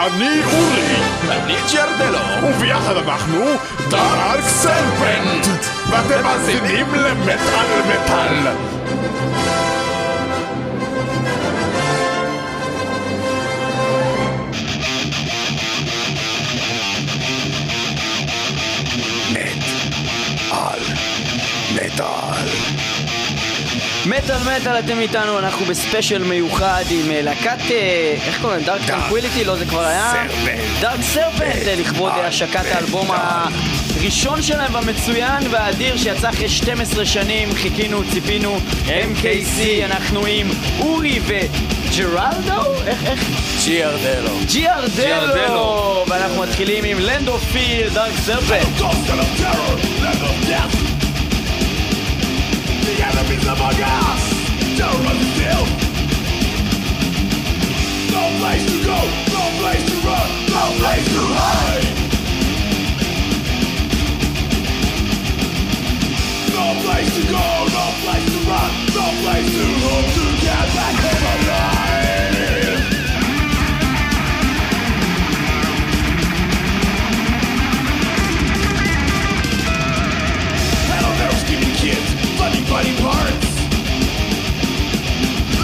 אני אורי, אני ג'רדלו. וביחד אנחנו Dark Serpent, ואתם מאזינים למטאל מטאל. מטאל מטאל אתם איתנו, אנחנו בספיישל מיוחד עם אה, להקת, אה, איך קוראים? Dark Tranquillity? לא, זה כבר היה? Dark Serpent, אה, לכבוד אה, השקת האלבום הראשון שלהם המצוין והאדיר שיצא אחרי 12 שנים, חיכינו, ציפינו, MKC, אנחנו עם אורי וג'רלדו? איך, איך? ג'רדלו. ג'יארדלו! ג'יארדלו. ואנחנו מתחילים עם Land of Fear, Dark Serpent. Of death. The enemies among us, terror and still. No place to go, no place to run, no place to hide. No place to go, no place to run, no place to hope to get back home alive. Kids, funny parts.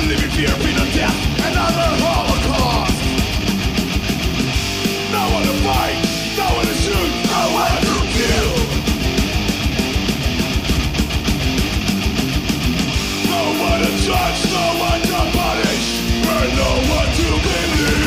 Living fear, beat on death, another holocaust. No one to fight, no one to shoot, no one to kill. No one to judge, no one to punish, and no one to believe.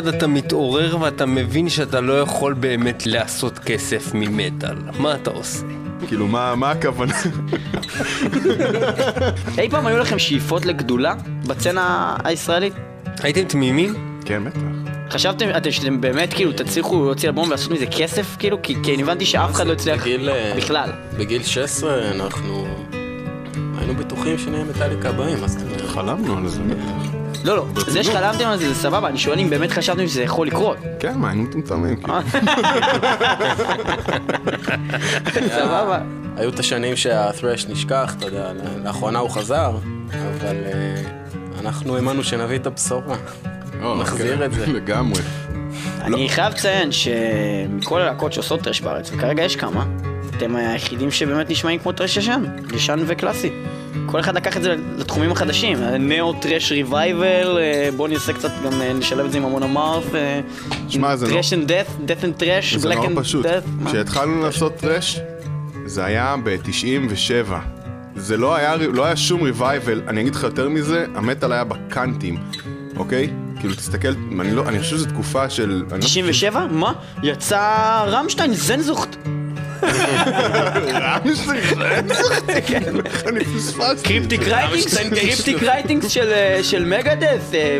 אחד אתה מתעורר ואתה מבין שאתה לא יכול באמת לעשות כסף ממטאל. מה אתה עושה? כאילו, מה מה הכוונה? אי פעם היו לכם שאיפות לגדולה בצנה הישראלית? הייתם תמימים? כן, בטח. חשבתם, אתם שאתם באמת כאילו תצליחו להוציא אלבום ולעשות מזה כסף כאילו? כי כי אני הבנתי שאף אחד לא הצליח בגיל, אה, בכלל. בגיל 16 אנחנו היינו בטוחים שנהיה מטאליקה הבאים, אומרת? חלמנו על זה. לא, לא, זה שחלמתם על זה זה סבבה, אני שואל אם באמת חשבתם שזה יכול לקרות. כן, מה, היינו מטומטמים. כאילו. סבבה. היו את השנים שהת'רש נשכח, אתה יודע, לאחרונה הוא חזר, אבל אה, אנחנו האמנו שנביא את הבשורה. או, נחזיר כן, את זה. לגמרי. אני חייב לציין שמכל הלהקות שעושות טרש בארץ, וכרגע יש כמה, אתם היחידים שבאמת נשמעים כמו טרש ישן, ישן וקלאסי. כל אחד לקח את זה לתחומים החדשים, נאו טרש ריבייבל, בואו נעשה קצת, גם אה, נשלב את זה עם המון אמרת, שמע, זה לא- טרש אנד דאט, דאט אנד טרש, זה בלק נורא אנד פשוט. דאט. כשהתחלנו לעשות טראש, זה היה ב-97. זה לא היה, לא היה שום ריבייבל, אני אגיד לך יותר מזה, המטאל היה בקאנטים, אוקיי? כאילו, תסתכל, אני, לא, אני חושב שזו תקופה של... אני לא- 97? מה? יצא Rammstein, Sehnsucht. אני פספסתי? קריפטיק רייטינגס, קריפטיק רייטינגס של, אה, Megadeth, אה,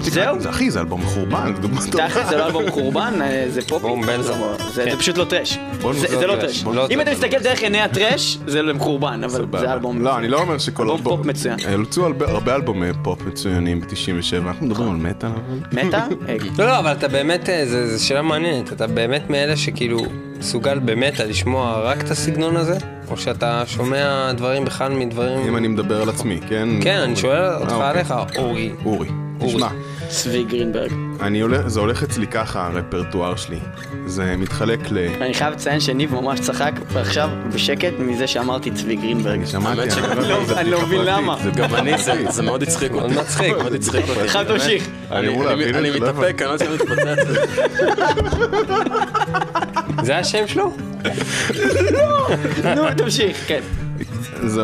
זהו. זה אחי, זה אלבום חורבן. תכל'ס זה לא אלבום חורבן, אה, זה פופי. זה כן. פשוט לא thrash. בוא זה לא thrash. לא אם. אתה מסתכל דרך עיני ה thrash, זה לא חורבן, אבל. זה אלבום... לא, אני לא אומר שכל אלבום אלבום... פופ מצוין. יוצאו הרבה- אלבומי פופ מצוינים ב-97, אנחנו מדברים על אבל... מתה? אה, לא, לא, אבל אתה באמת, אה, זה- זו שאלה מעניינת. אתה באמת מאלה שכאילו מסוגל באמת לשמוע רק את הסגנון הזה? או שאתה שומע דברים בכלל מדברים... אם אני מדבר על עצמי, כן? כן, אני שואל אותך אה, עליך, אוקיי. אורי. אורי, תשמע, צבי גרינברג. אני הולך, זה הולך אצלי ככה, הרפרטואר שלי. זה מתחלק ל... אני חייב לציין שניב ממש צחק עכשיו בשקט מזה שאמרתי צבי גרינברג. שמעתי, אני לא זה אני לא בדיחה מבין למה. זה גם אני, זה- מאוד הצחיק אותי. מאוד מצחיק. מאוד הצחיק אותי. חייב תמשיך. אני לא מתאפק, אני לא יודע להתפוצץ. זה השם שלו? נו, תמשיך, כן.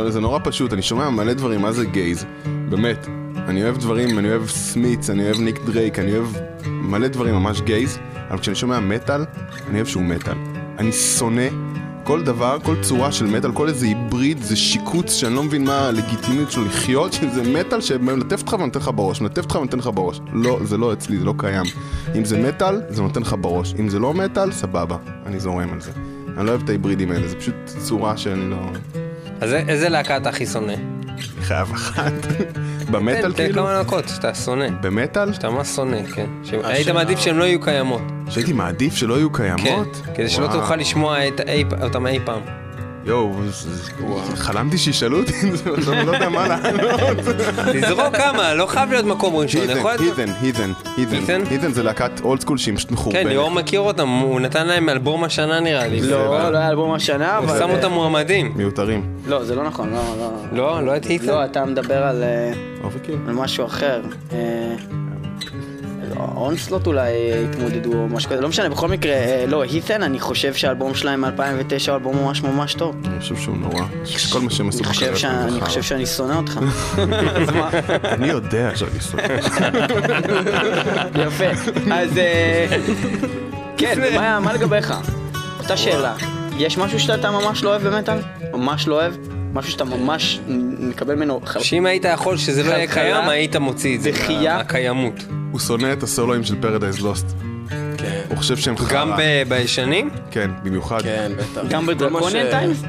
זה נורא פשוט, אני שומע מלא דברים, מה זה gays? באמת. אני אוהב דברים, אני אוהב Smiths, אני אוהב ניק דרייק, אני אוהב מלא דברים ממש gays, אבל כשאני שומע מטאל, אני אוהב שהוא מטאל. אני שונא כל דבר, כל צורה של מטאל, כל איזה hybrid, זה שיקוץ שאני לא מבין מה הלגיטימיות שלו לחיות, שזה מטאל שמלטף אותך ונותן לך בראש, מלטף אותך ונותן לך בראש. לא, זה לא אצלי, זה לא קיים. אם זה מטאל, זה נותן לך בראש. אם זה לא מטאל, סבבה, אני זורם על זה. אני לא אוהב את ההיברידים האלה, זה פשוט צורה שאני לא... אז איזה להקה אתה הכי שונא? אני חייב אחת. תן במטאל תן כאילו? כמה להקות שאתה שונא. במטאל? שאתה ממש שונא, כן. השאלה- מעדיף שהן לא יהיו קיימות. שהייתי מעדיף שלא יהיו כן. קיימות? כדי שלא. תוכל לשמוע אותם אי פעם. יואו, חלמתי שישאלו אותי את זה, עכשיו אני לא יודע מה לענות. תזרוק כמה, לא חייב להיות מקום ראשון. הית'ן, הית'ן. הית'ן? הית'ן זה להקת אולד סקול שהיא פשוט מחורבנת. כן, ליאור מכיר אותם, הוא נתן להם אלבום השנה נראה לי. לא, לא היה אלבום השנה, הוא אבל... שם אותם מועמדים. מיותרים. לא, זה לא נכון, לא, לא. לא, לא את הית'ן? לא, אתה מדבר על... אה. על משהו אחר. אה, אונסלוט אולי התמודדו או משהו כזה, לא משנה, בכל מקרה, אה, לא, הית'ן, אני חושב שהאלבום שלהם מ-2009 הוא אלבום ממש ממש טוב. אני חושב שהוא נורא. כל מה שהם עשו זה אני. חושב שאני שונא אותך. אני יודע שאני שונא. יפה. אז אה, כן, מה לגביך? אותה שאלה. יש משהו שאתה ממש לא אוהב במטאל? ממש לא אוהב? משהו שאתה ממש מקבל ממנו... ח- שאם היית יכול שזה לא יהיה קיים, היית מוציא את זה. דחייה. הקיימות. הוא שונא את הסולואים של פרדייז לוסט. כן, הוא חושב שהם חרא. גם בישנים? כן, במיוחד. כן, בטח. גם בדרקוניאן ש- טיימס?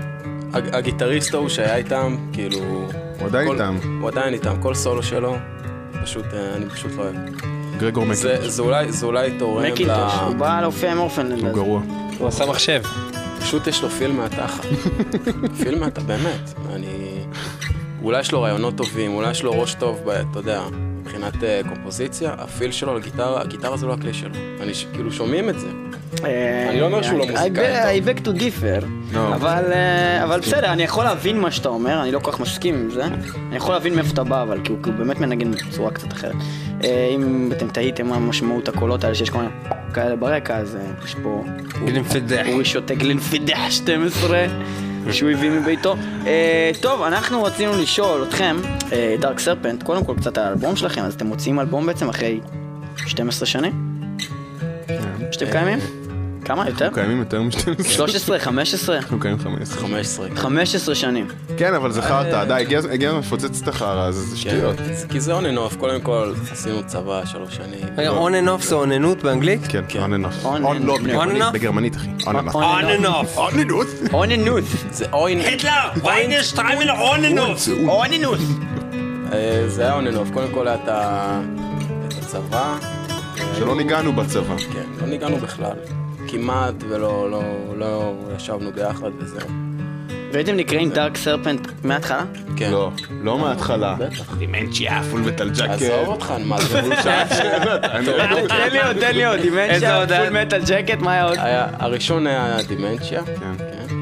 הג- הגיטריסט ההוא שהיה איתם, כאילו... הוא עדיין איתם. הוא עדיין איתם, כל סולו שלו, פשוט, אה, אני פשוט לא אוהב. גרגור זה- מקינטוש. זה אולי- תורם ל... מקינטוש, הוא בא להופיע עם אורפנלנד. הוא גרוע. הוא עשה מחשב. פשוט יש לו פיל מהתחת. פיל מהתחת, באמת. אני... אולי יש לו רעיונות טובים, אולי יש לו ראש טוב, ב- אתה יודע, מבחינת אה, קומפוזיציה, הפיל שלו לגיטרה, הגיטרה זה לא הכלי שלו. אני ש- כאילו שומעים את זה. אני לא אומר שהוא לא מוזיקאי אה, I beg to differ, לא. אבל אה, אבל בסדר, אני יכול להבין מה שאתה אומר, אני לא כל כך מסכים עם זה. אני יכול להבין מאיפה אתה בא, אבל הוא כי הוא באמת מנגן בצורה קצת אחרת. אה, אם אתם תהיתם מה משמעות הקולות האלה שיש כל מיני כאלה ברקע, אז אה, יש פה... גלינפדח. אורי שותה גלינפידח 12 שהוא הביא מביתו. אה, טוב, אנחנו רצינו לשאול אתכם, דארק סרפנט, קודם כל קצת על האלבום שלכם, אז אתם מוציאים אלבום בעצם אחרי 12 שנים? שאתם קיימים? כמה יותר? אנחנו קיימים יותר מ-12. 13, 15? אנחנו קיימים 15. 15. 15 שנים. כן, אבל זה חרטא, די, הגיע הזמן לפוצץ את החרא הזה, זה שטויות. כן, כי זה on and off, קודם כל עשינו צבא שלוש שנים. רגע, on and off זה אוננות באנגלית? כן, off. On On- and- לא, בגרמנית- אחי. on and off. On on and off. on and off. אוננות. זה אוין, ויינר שטריימל on and off. אוננות. אה, זה היה on and off, קודם כל היה את הצבא. שלא ניגענו בצבא. כן, לא ניגענו בכלל. כמעט ולא לא, לא ישבנו ביחד וזהו. והייתם נקראים Dark Serpent מההתחלה? כן. לא, לא מההתחלה. בטח. Dementia, Full Metal עזוב ג'קט. אותך, מה זה בושה? תן לי עוד, תן לי עוד. Dementia? Full Metal Jacket, מה היה עוד? הראשון היה Dementia. כן. כן.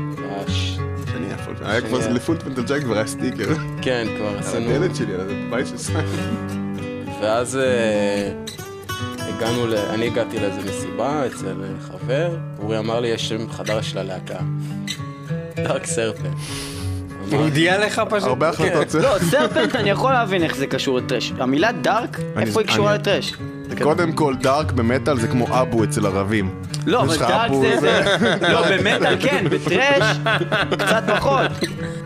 היה Full- כבר. ל Full Metal Jacket כבר היה סטיקר. כן, כבר על עשינו. הדלת שלי, על הבית של סיים. ואז אה, הגענו, ל... אני הגעתי לאיזה מסיבה אצל אה, חבר, אורי אמר לי, יש שם חדש של הלהקה. Dark Serpent. הוא הודיע לך פשוט? הרבה החלטות זה. לא, Serpent אני יכול להבין איך זה קשור ל thrash. המילה dark, אני- איפה היא קשורה אני- ל thrash? קודם כל, dark במטאל זה כמו אבו אצל ערבים. לא, אבל dark זה... לא, במטאל כן, ב thrash קצת פחות.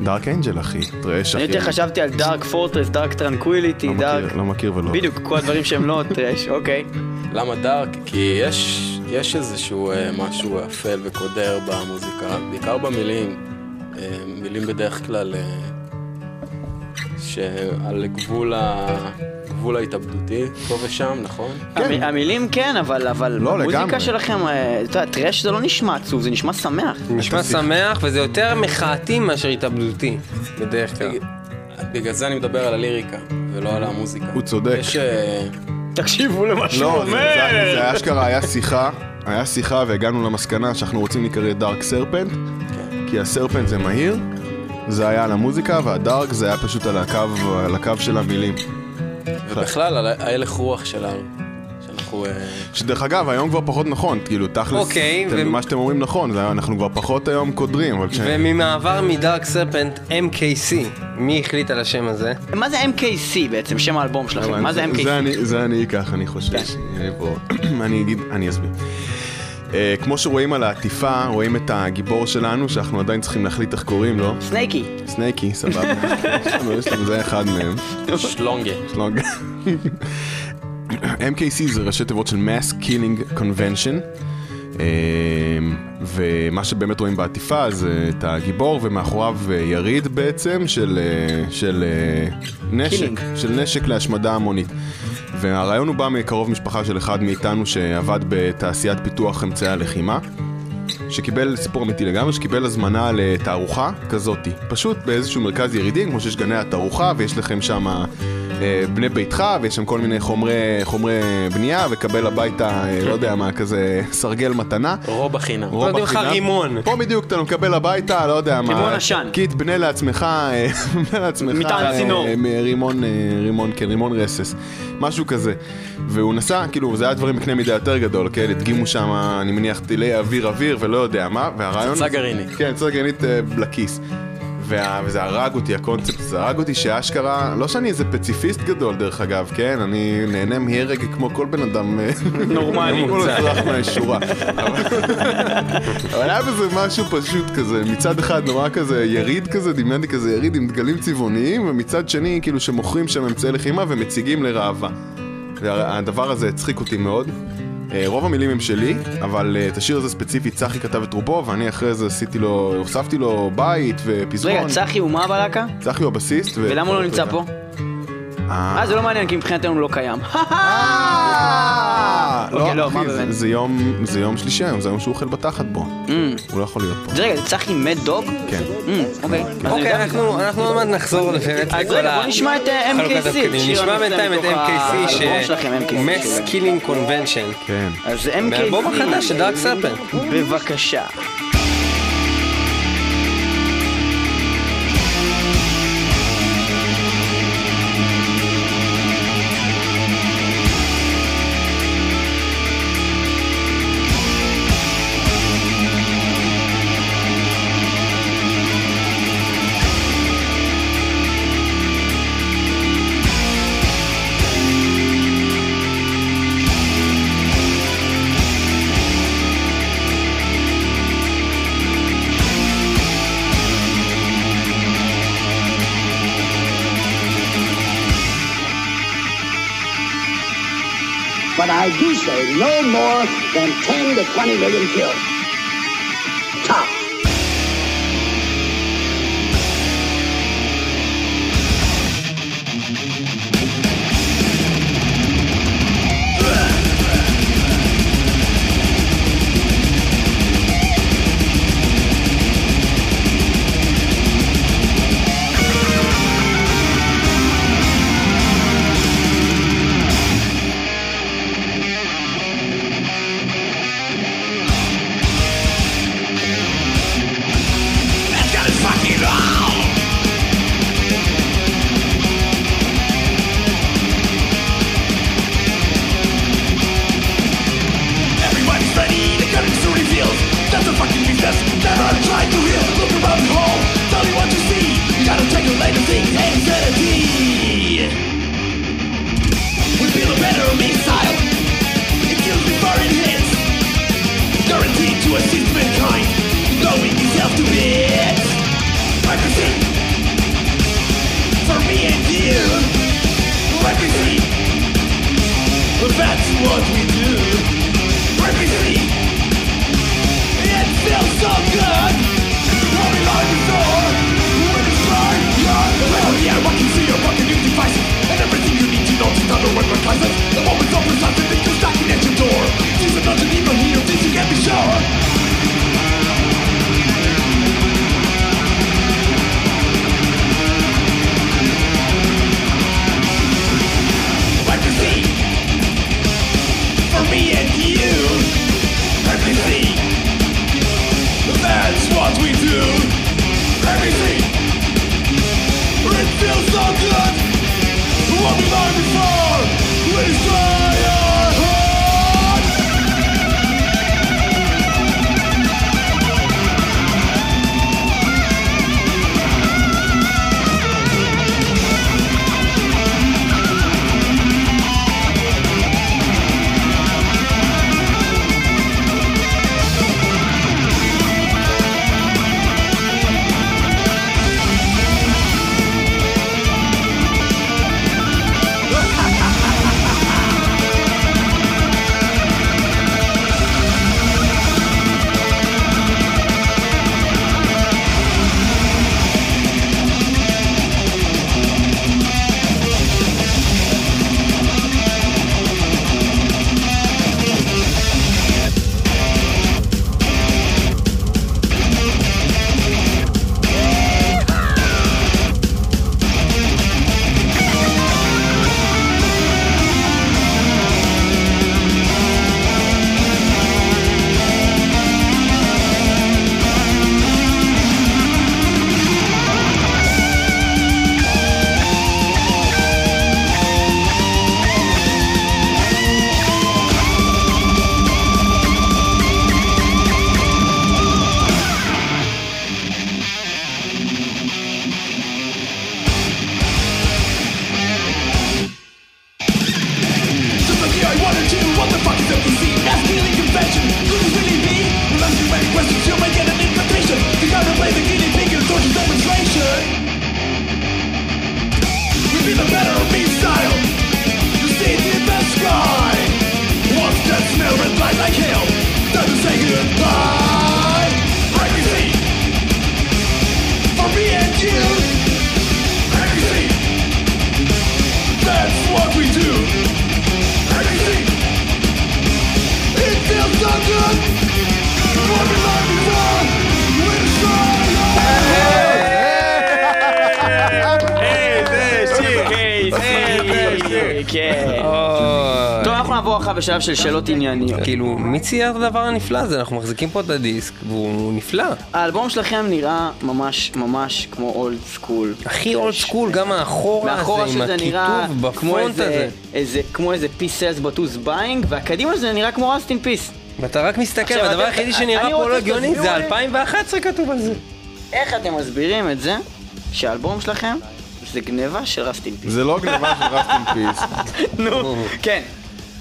Dark Angel, אחי. thrash, אני אחי. יותר חשבתי על דארק פורטרס, דארק טרנקוויליטי, לא דארק... לא מכיר ולא. בדיוק, כל הדברים שהם לא thrash, אוקיי. למה dark? כי יש, יש איזשהו אה, משהו אפל וקודר במוזיקה, בעיקר במילים. אה, מילים בדרך כלל אה, שעל גבול, ה... גבול ההתאבדותי, פה ושם, נכון? המ- המילים כן, אבל אבל לא, במוזיקה לגמרי. שלכם, אה, אתה יודע, טרש זה לא נשמע עצוב, זה נשמע שמח. נשמע שמח וזה יותר מחאתי מאשר התאבדותי, בדרך כלל. בגלל זה אני מדבר על הליריקה, ולא על המוזיקה. הוא צודק. יש... תקשיבו למה שהוא לא, זה- זה זה אשכרה היה שיחה, היה שיחה והגענו למסקנה שאנחנו רוצים להיקרא דארק סרפנט, כי הסרפנט זה מהיר, זה היה על המוזיקה, והדארק זה היה פשוט על הקו, על הקו של המילים. ובכלל, על ההלך רוח שלנו. שאנחנו... אה, שדרך אגב, היום כבר פחות נכון, כאילו, תכלס, אוקיי, אתם- ו- מה שאתם אומרים נכון, זה- אנחנו כבר פחות היום קודרים, אבל כש... וממעבר מ Dark Serpent MKC, מי החליט על השם הזה? מה זה MKC בעצם, שם האלבום שלכם? מה זה זה- MKC? זה אני- זה אני אקח, אני חושב. כן. אני אגיד, אני אסביר. אה, כמו שרואים על העטיפה, רואים את הגיבור שלנו, שאנחנו עדיין צריכים להחליט איך קוראים לו. Snakey. Snakey, סבבה. יש לנו, זה אחד מהם. שלונגה. שלונג. MKC זה ראשי תיבות של Mass Killing Convention. אה, ומה שבאמת רואים בעטיפה זה את הגיבור ומאחוריו אה, יריד בעצם של, של נשק, Killing. של נשק להשמדה המונית. והרעיון הוא בא מקרוב משפחה של אחד מאיתנו שעבד בתעשיית פיתוח אמצעי הלחימה. שקיבל, סיפור אמיתי לגמרי, שקיבל הזמנה לתערוכה כזאתי. פשוט באיזשהו מרכז ירידים, כמו שיש גני התערוכה, ויש לכם שם בני ביתך, ויש שם כל מיני חומרי, חומרי בנייה, וקבל הביתה, אה, לא יודע מה, כזה סרגל מתנה. רוב החינם. רוב נותנים לך החינם. רימון. פה בדיוק אתה מקבל הביתה, לא יודע מה. רימון עשן. קיט בנה לעצמך, אה, בנה לעצמך. מטען אה, צינור. רימון, רימון, כן, רימון רסס. משהו כזה. והוא נסע, כאילו, זה היה דברים בקנה מידה יותר גדול, כן? הדגימו שם, אני מניח, טילי אוויר אוויר ולא יודע מה, והרעיון... פצצה גרעינית. כן, פצצה גרעינית לכיס. וה, וזה הרג אותי, הקונספט הזה הרג אותי שאשכרה, לא שאני איזה פציפיסט גדול דרך אגב, כן? אני נהנה מהרג כמו כל בן אדם אה, נורמלי. כל אזרח מהשורה. אבל אבל היה בזה משהו פשוט כזה, מצד אחד נורא כזה יריד כזה, דמיינתי כזה יריד עם דגלים צבעוניים, ומצד שני כאילו שמוכרים שם אמצעי לחימה ומציגים לראווה. והדבר הזה הצחיק אותי מאוד. אה, רוב המילים הם שלי, אבל אה, את השיר הזה ספציפית צחי כתב את רובו, ואני אחרי זה עשיתי לו, הוספתי לו בית ופזמון. רגע, צחי הוא מה בלהקה? צחי הוא הבסיסט. ולמה הוא לא נמצא פה? אה, אה, זה לא מעניין, כי מבחינתנו הוא לא קיים. לא, אחי, מה זה- באמת? זה יום- זה יום שלישי היום, זה היום שהוא אוכל בתחת בו. הוא יכול להיות פה. אז רגע, זה צחי מת דוג? כן. אוקיי. אז אני יודע- אנחנו אנחנו עוד מעט נחזור באמת אז לכל רגע, ה- בוא נשמע את חלוקת MKC. תפקידים. שיר נשמע הנושא בינתיים את מתוך MKC, ש... האלבום שלכם, MKC. Mass Killing Convention. כן. אז MKC. מהאלבום החדש של דארק סרפנט. בבקשה. say no more than 10 to 20 million killed. בשלב של שאלות ענייניות. כאילו, מי צייר את הדבר הנפלא הזה? אנחנו מחזיקים פה את הדיסק, והוא נפלא. האלבום שלכם נראה ממש ממש כמו old school. הכי old school, גם האחורה הזה, עם הכיתוב בפונט הזה. כמו איזה Peace Sells But Who's Buying, והקדימה זה נראה כמו Rust in Peace. ואתה רק מסתכל, הדבר היחידי שנראה פה לא הגיוני זה 2011 כתוב על זה. איך אתם מסבירים את זה שהאלבום שלכם זה גניבה של Rust in Peace? זה לא גניבה של Rust in Peace. נו, כן.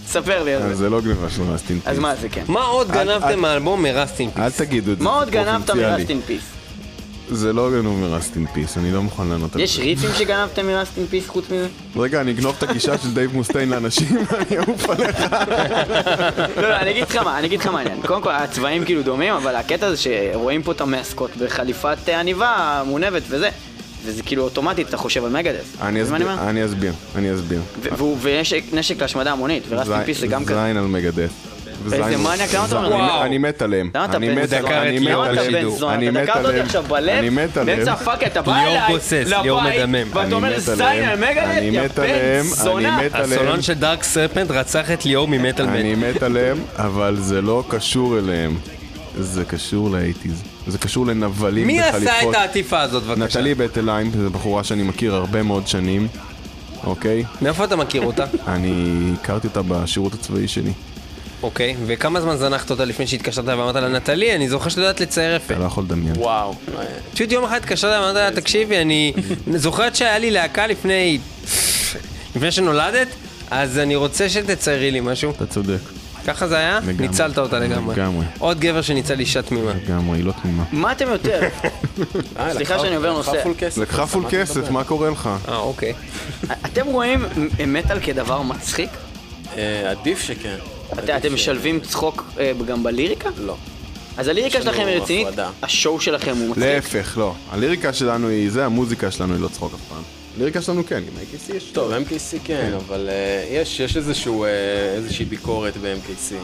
ספר לי על אה, זה. זה לא גניבה של Rust in Peace. אז מה זה כן? מה עוד גנבתם מהאלבום מרסטין פיס? אל תגידו את זה, מה עוד גנבת מ Rust in Peace? זה לא גנוב מ Rust in Peace, אני לא מוכן לענות על זה. יש ריפים שגנבתם מ Rust in Peace חוץ מזה? רגע, אני אגנוב את הגישה של דייב מוסטיין לאנשים, אני אעוף עליך. לא, לא, אני אגיד לך מה, אני אגיד לך מה העניין. קודם כל, הצבעים כאילו דומים, אבל הקטע זה שרואים פה את ה mascot בחליפת עניבה מונבת וזה. וזה כאילו אוטומטית, אתה חושב על Megadeth. אני אסביר, אני אסביר, אני אסביר. ויש נשק להשמדה המונית, ו Rust in Peace זה גם כזה. זין על Megadeth. איזה מניאק, למה אתה אומר? אני- וואו. אני מת עליהם. למה אתה אני בן מת זונה? אני למה אתה. בן זונה? אני אתה דקרת אותי. עכשיו בלב, אני מת עליהם. באמצע ה fuck אתה בא ליאור אליי, ליאור לבית, מדמם. ואתה אני אומר זין. על Megadeth, אני יא מת בן עליהם. זונה. אני מת עליהם. הסולן של Dark Serpent רצח את ליאור ממטאל אני מת. מת עליהם, אבל זה לא קשור אליהם. זה קשור לאייטיז. זה קשור לנבלים מי בחליפות. עשה את העטיפה הזאת בבקשה? נטלי בטליים, זו בחורה שאני מכיר הרבה מאוד שנים, אוקיי? מאיפה אתה מכיר אותה? אני הכרתי אותה בשירות הצבאי שלי. אוקיי, וכמה זמן זנחת אותה לפני שהתקשרת ואמרת לה, נטלי, אני זוכר שאת יודעת לצייר יפה. אתה לא יכול לדמיין. וואו. פשוט יום אחד התקשרת ואמרת לה, תקשיבי, אני זוכרת שהיה לי להקה לפני... לפני שנולדת, אז אני רוצה שתציירי לי משהו. אתה צודק, ככה זה היה? לגמרי. ניצלת אותה לגמרי. לגמרי. עוד גבר שניצל אישה תמימה. לגמרי, היא לא תמימה. מה אתם יותר? אה, סליחה שאני עובר לקחה נושא. פול כסף. לקחה פול כסף? מה קורה לך? אה, אוקיי. אתם רואים מטאל כדבר מצחיק? אה, עדיף שכן. אתם משלבים צחוק אה, גם בליריקה? לא. אז הליריקה שלכם היא רצינית. השואו שלכם הוא מצחיק. להפך, לא. הליריקה שלנו היא זה, המוזיקה שלנו היא לא צחוק אף פעם. הליריקה שלנו כן, עם AKC יש... טוב, MKC כן, אבל אה, יש יש איזשהו, אה, איזושהי ביקורת ב-MKC.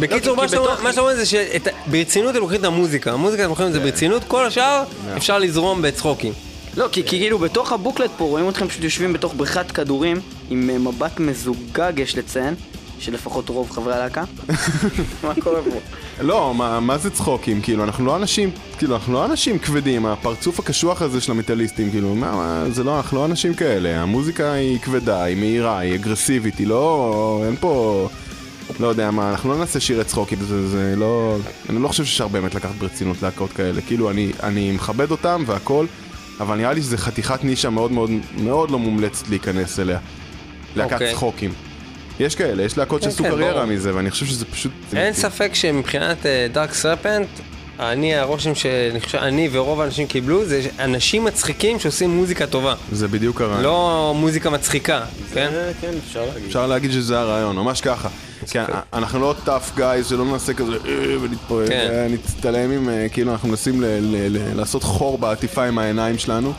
בקיצור, מה שאתה אומר- זה שברצינות הם לוקחים את המוזיקה. המוזיקה הם לוקחים את זה ברצינות, כל השאר אפשר לזרום בצחוקים. לא, כי כי כאילו בתוך הבוקלט פה רואים אתכם פשוט יושבים בתוך בריכת כדורים עם אה, מבט מזוגג, יש לציין, שלפחות רוב חברי הלהקה. מה קורה פה? לא, מה, מה זה צחוקים? כאילו, אנחנו לא אנשים, כאילו, אנחנו לא אנשים כבדים, הפרצוף הקשוח הזה של המטאליסטים, כאילו, מה, מה, זה לא, אנחנו לא אנשים כאלה, המוזיקה היא כבדה, היא מהירה, היא אגרסיבית, היא לא, אין פה, לא יודע מה, אנחנו לא נעשה שירי צחוקים, זה, זה לא, אני לא חושב שאפשר באמת לקחת ברצינות להקות כאלה, כאילו, אני, אני מכבד אותם והכל, אבל נראה לי שזה חתיכת נישה מאוד מאוד, מאוד לא מומלצת להיכנס אליה, להקת אוקיי. צחוקים. יש כאלה, יש להקות כן, שעשו כן, קריירה. מזה, ואני חושב שזה פשוט... אין ספק שמבחינת דארק סרפנט, אני, הרושם שאני חושב, אני ורוב האנשים קיבלו, זה אנשים מצחיקים שעושים מוזיקה טובה. זה בדיוק הרעיון. לא מוזיקה מצחיקה, כן? אה, כן, אפשר להגיד. אפשר להגיד שזה הרעיון, ממש ככה. כן, אנחנו לא tough guys שלא נעשה כזה אה, ונתפרק, כן. אה, עם, אה, כאילו אנחנו מנסים ל- ל- ל- לעשות חור בעטיפה עם העיניים שלנו.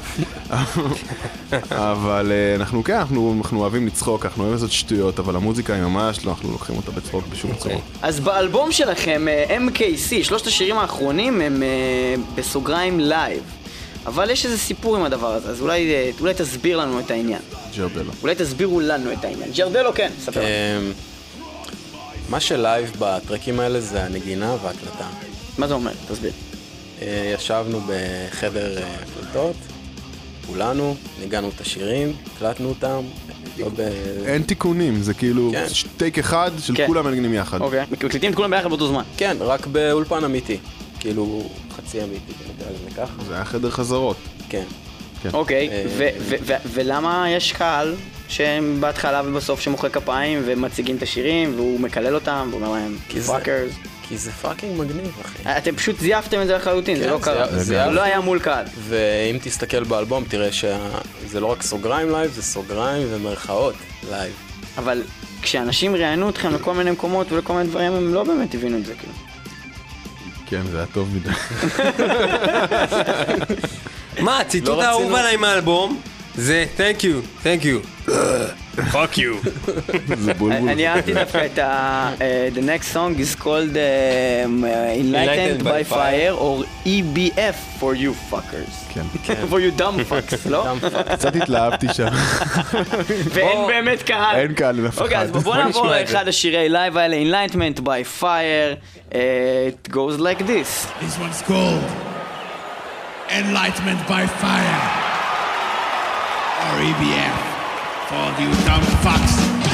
אבל אנחנו כן, אנחנו אנחנו אוהבים לצחוק, אנחנו אוהבים לעשות שטויות, אבל המוזיקה היא ממש לא, אנחנו לא לוקחים אותה בצחוק בשום אוקיי. צורה. אז באלבום שלכם, MKC, שלושת השירים האחרונים הם בסוגריים live. אבל יש איזה סיפור עם הדבר הזה, אז אולי, אולי תסביר לנו את העניין. ג'רדלו. אולי תסבירו לנו את העניין. ג'רדלו כן, ספר. לנו. מה שלייב בטרקים האלה זה הנגינה וההקלטה. מה זה אומר? תסביר. אה, ישבנו בחדר אה, הקלטות, כולנו, ניגענו את השירים, הקלטנו אותם, לא. אין תיקונים, זה כאילו כן. טייק אחד של כן. כולם מנגנים יחד. אוקיי. מקליטים את כולם ביחד באותו זמן. כן, רק באולפן אמיתי. כאילו, חצי אמיתי, נקרא לזה ככה. זה היה חדר חזרות. כן. אוקיי, אה, ולמה יש קהל שהם בהתחלה ובסוף שמוחא כפיים ומציגים את השירים והוא מקלל אותם ואומר להם כי זה- fuckers? כי זה fucking מגניב, אחי. אתם פשוט זייפתם את זה לחלוטין, זה כן, לא קרה. זה- זה לא היה מול קהל. ואם תסתכל באלבום, תראה שזה לא רק סוגריים live, זה סוגריים ומרכאות live. אבל כשאנשים ראיינו אתכם לכל מיני מקומות ולכל מיני דברים, הם לא באמת הבינו את זה, כאילו. כן, זה היה טוב מדי. מה, הציטוט לא האהוב עליי מהאלבום זה Thank you, Thank you. Fuck you. זה בולבול. אני אהבתי דווקא את ה... אה, The next song is called um, uh, Enlightened by Fire or EBF for you fuckers. כן. for you dumb fucks, לא? קצת התלהבתי שם. ואין באמת קהל. אין קהל עם אף אוקיי, אז אחד. בוא נעבור נשמע את זה. לאחד השירי לייב האלה, Enlightenment by Fire. Uh, It goes like this. This one's called Enlightenment by Fire. Or EBF for you dumb fucks.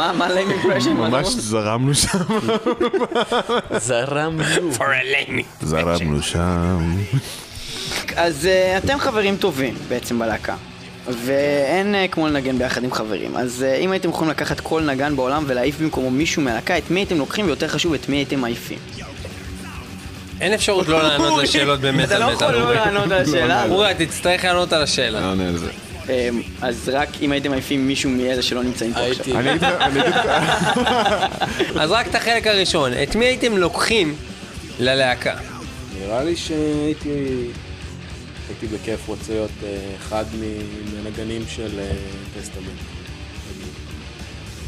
מה מה ליים אימפרשן? ממש זרמנו שם. זרמנו. זרמנו שם. אז אה, אתם חברים טובים בעצם בלהקה. ואין אה, כמו לנגן ביחד עם חברים. אז אה, אם הייתם יכולים לקחת כל נגן בעולם ולהעיף במקומו מישהו מהלהקה, את מי הייתם לוקחים, ויותר חשוב, את מי הייתם מעיפים. אין אפשרות לא לענות לשאלות באמת אתה לא יכול. לא. לענות על השאלה. אורי, תצטרך לענות על השאלה. אה, אז רק אם הייתם מעיפים מישהו מאלה שלא נמצאים פה. עכשיו. אז רק את החלק הראשון. את מי הייתם לוקחים ללהקה? נראה לי שהייתי... הייתי בכיף רוצה להיות אה, אחד מהנגנים של אה, טסטמנט.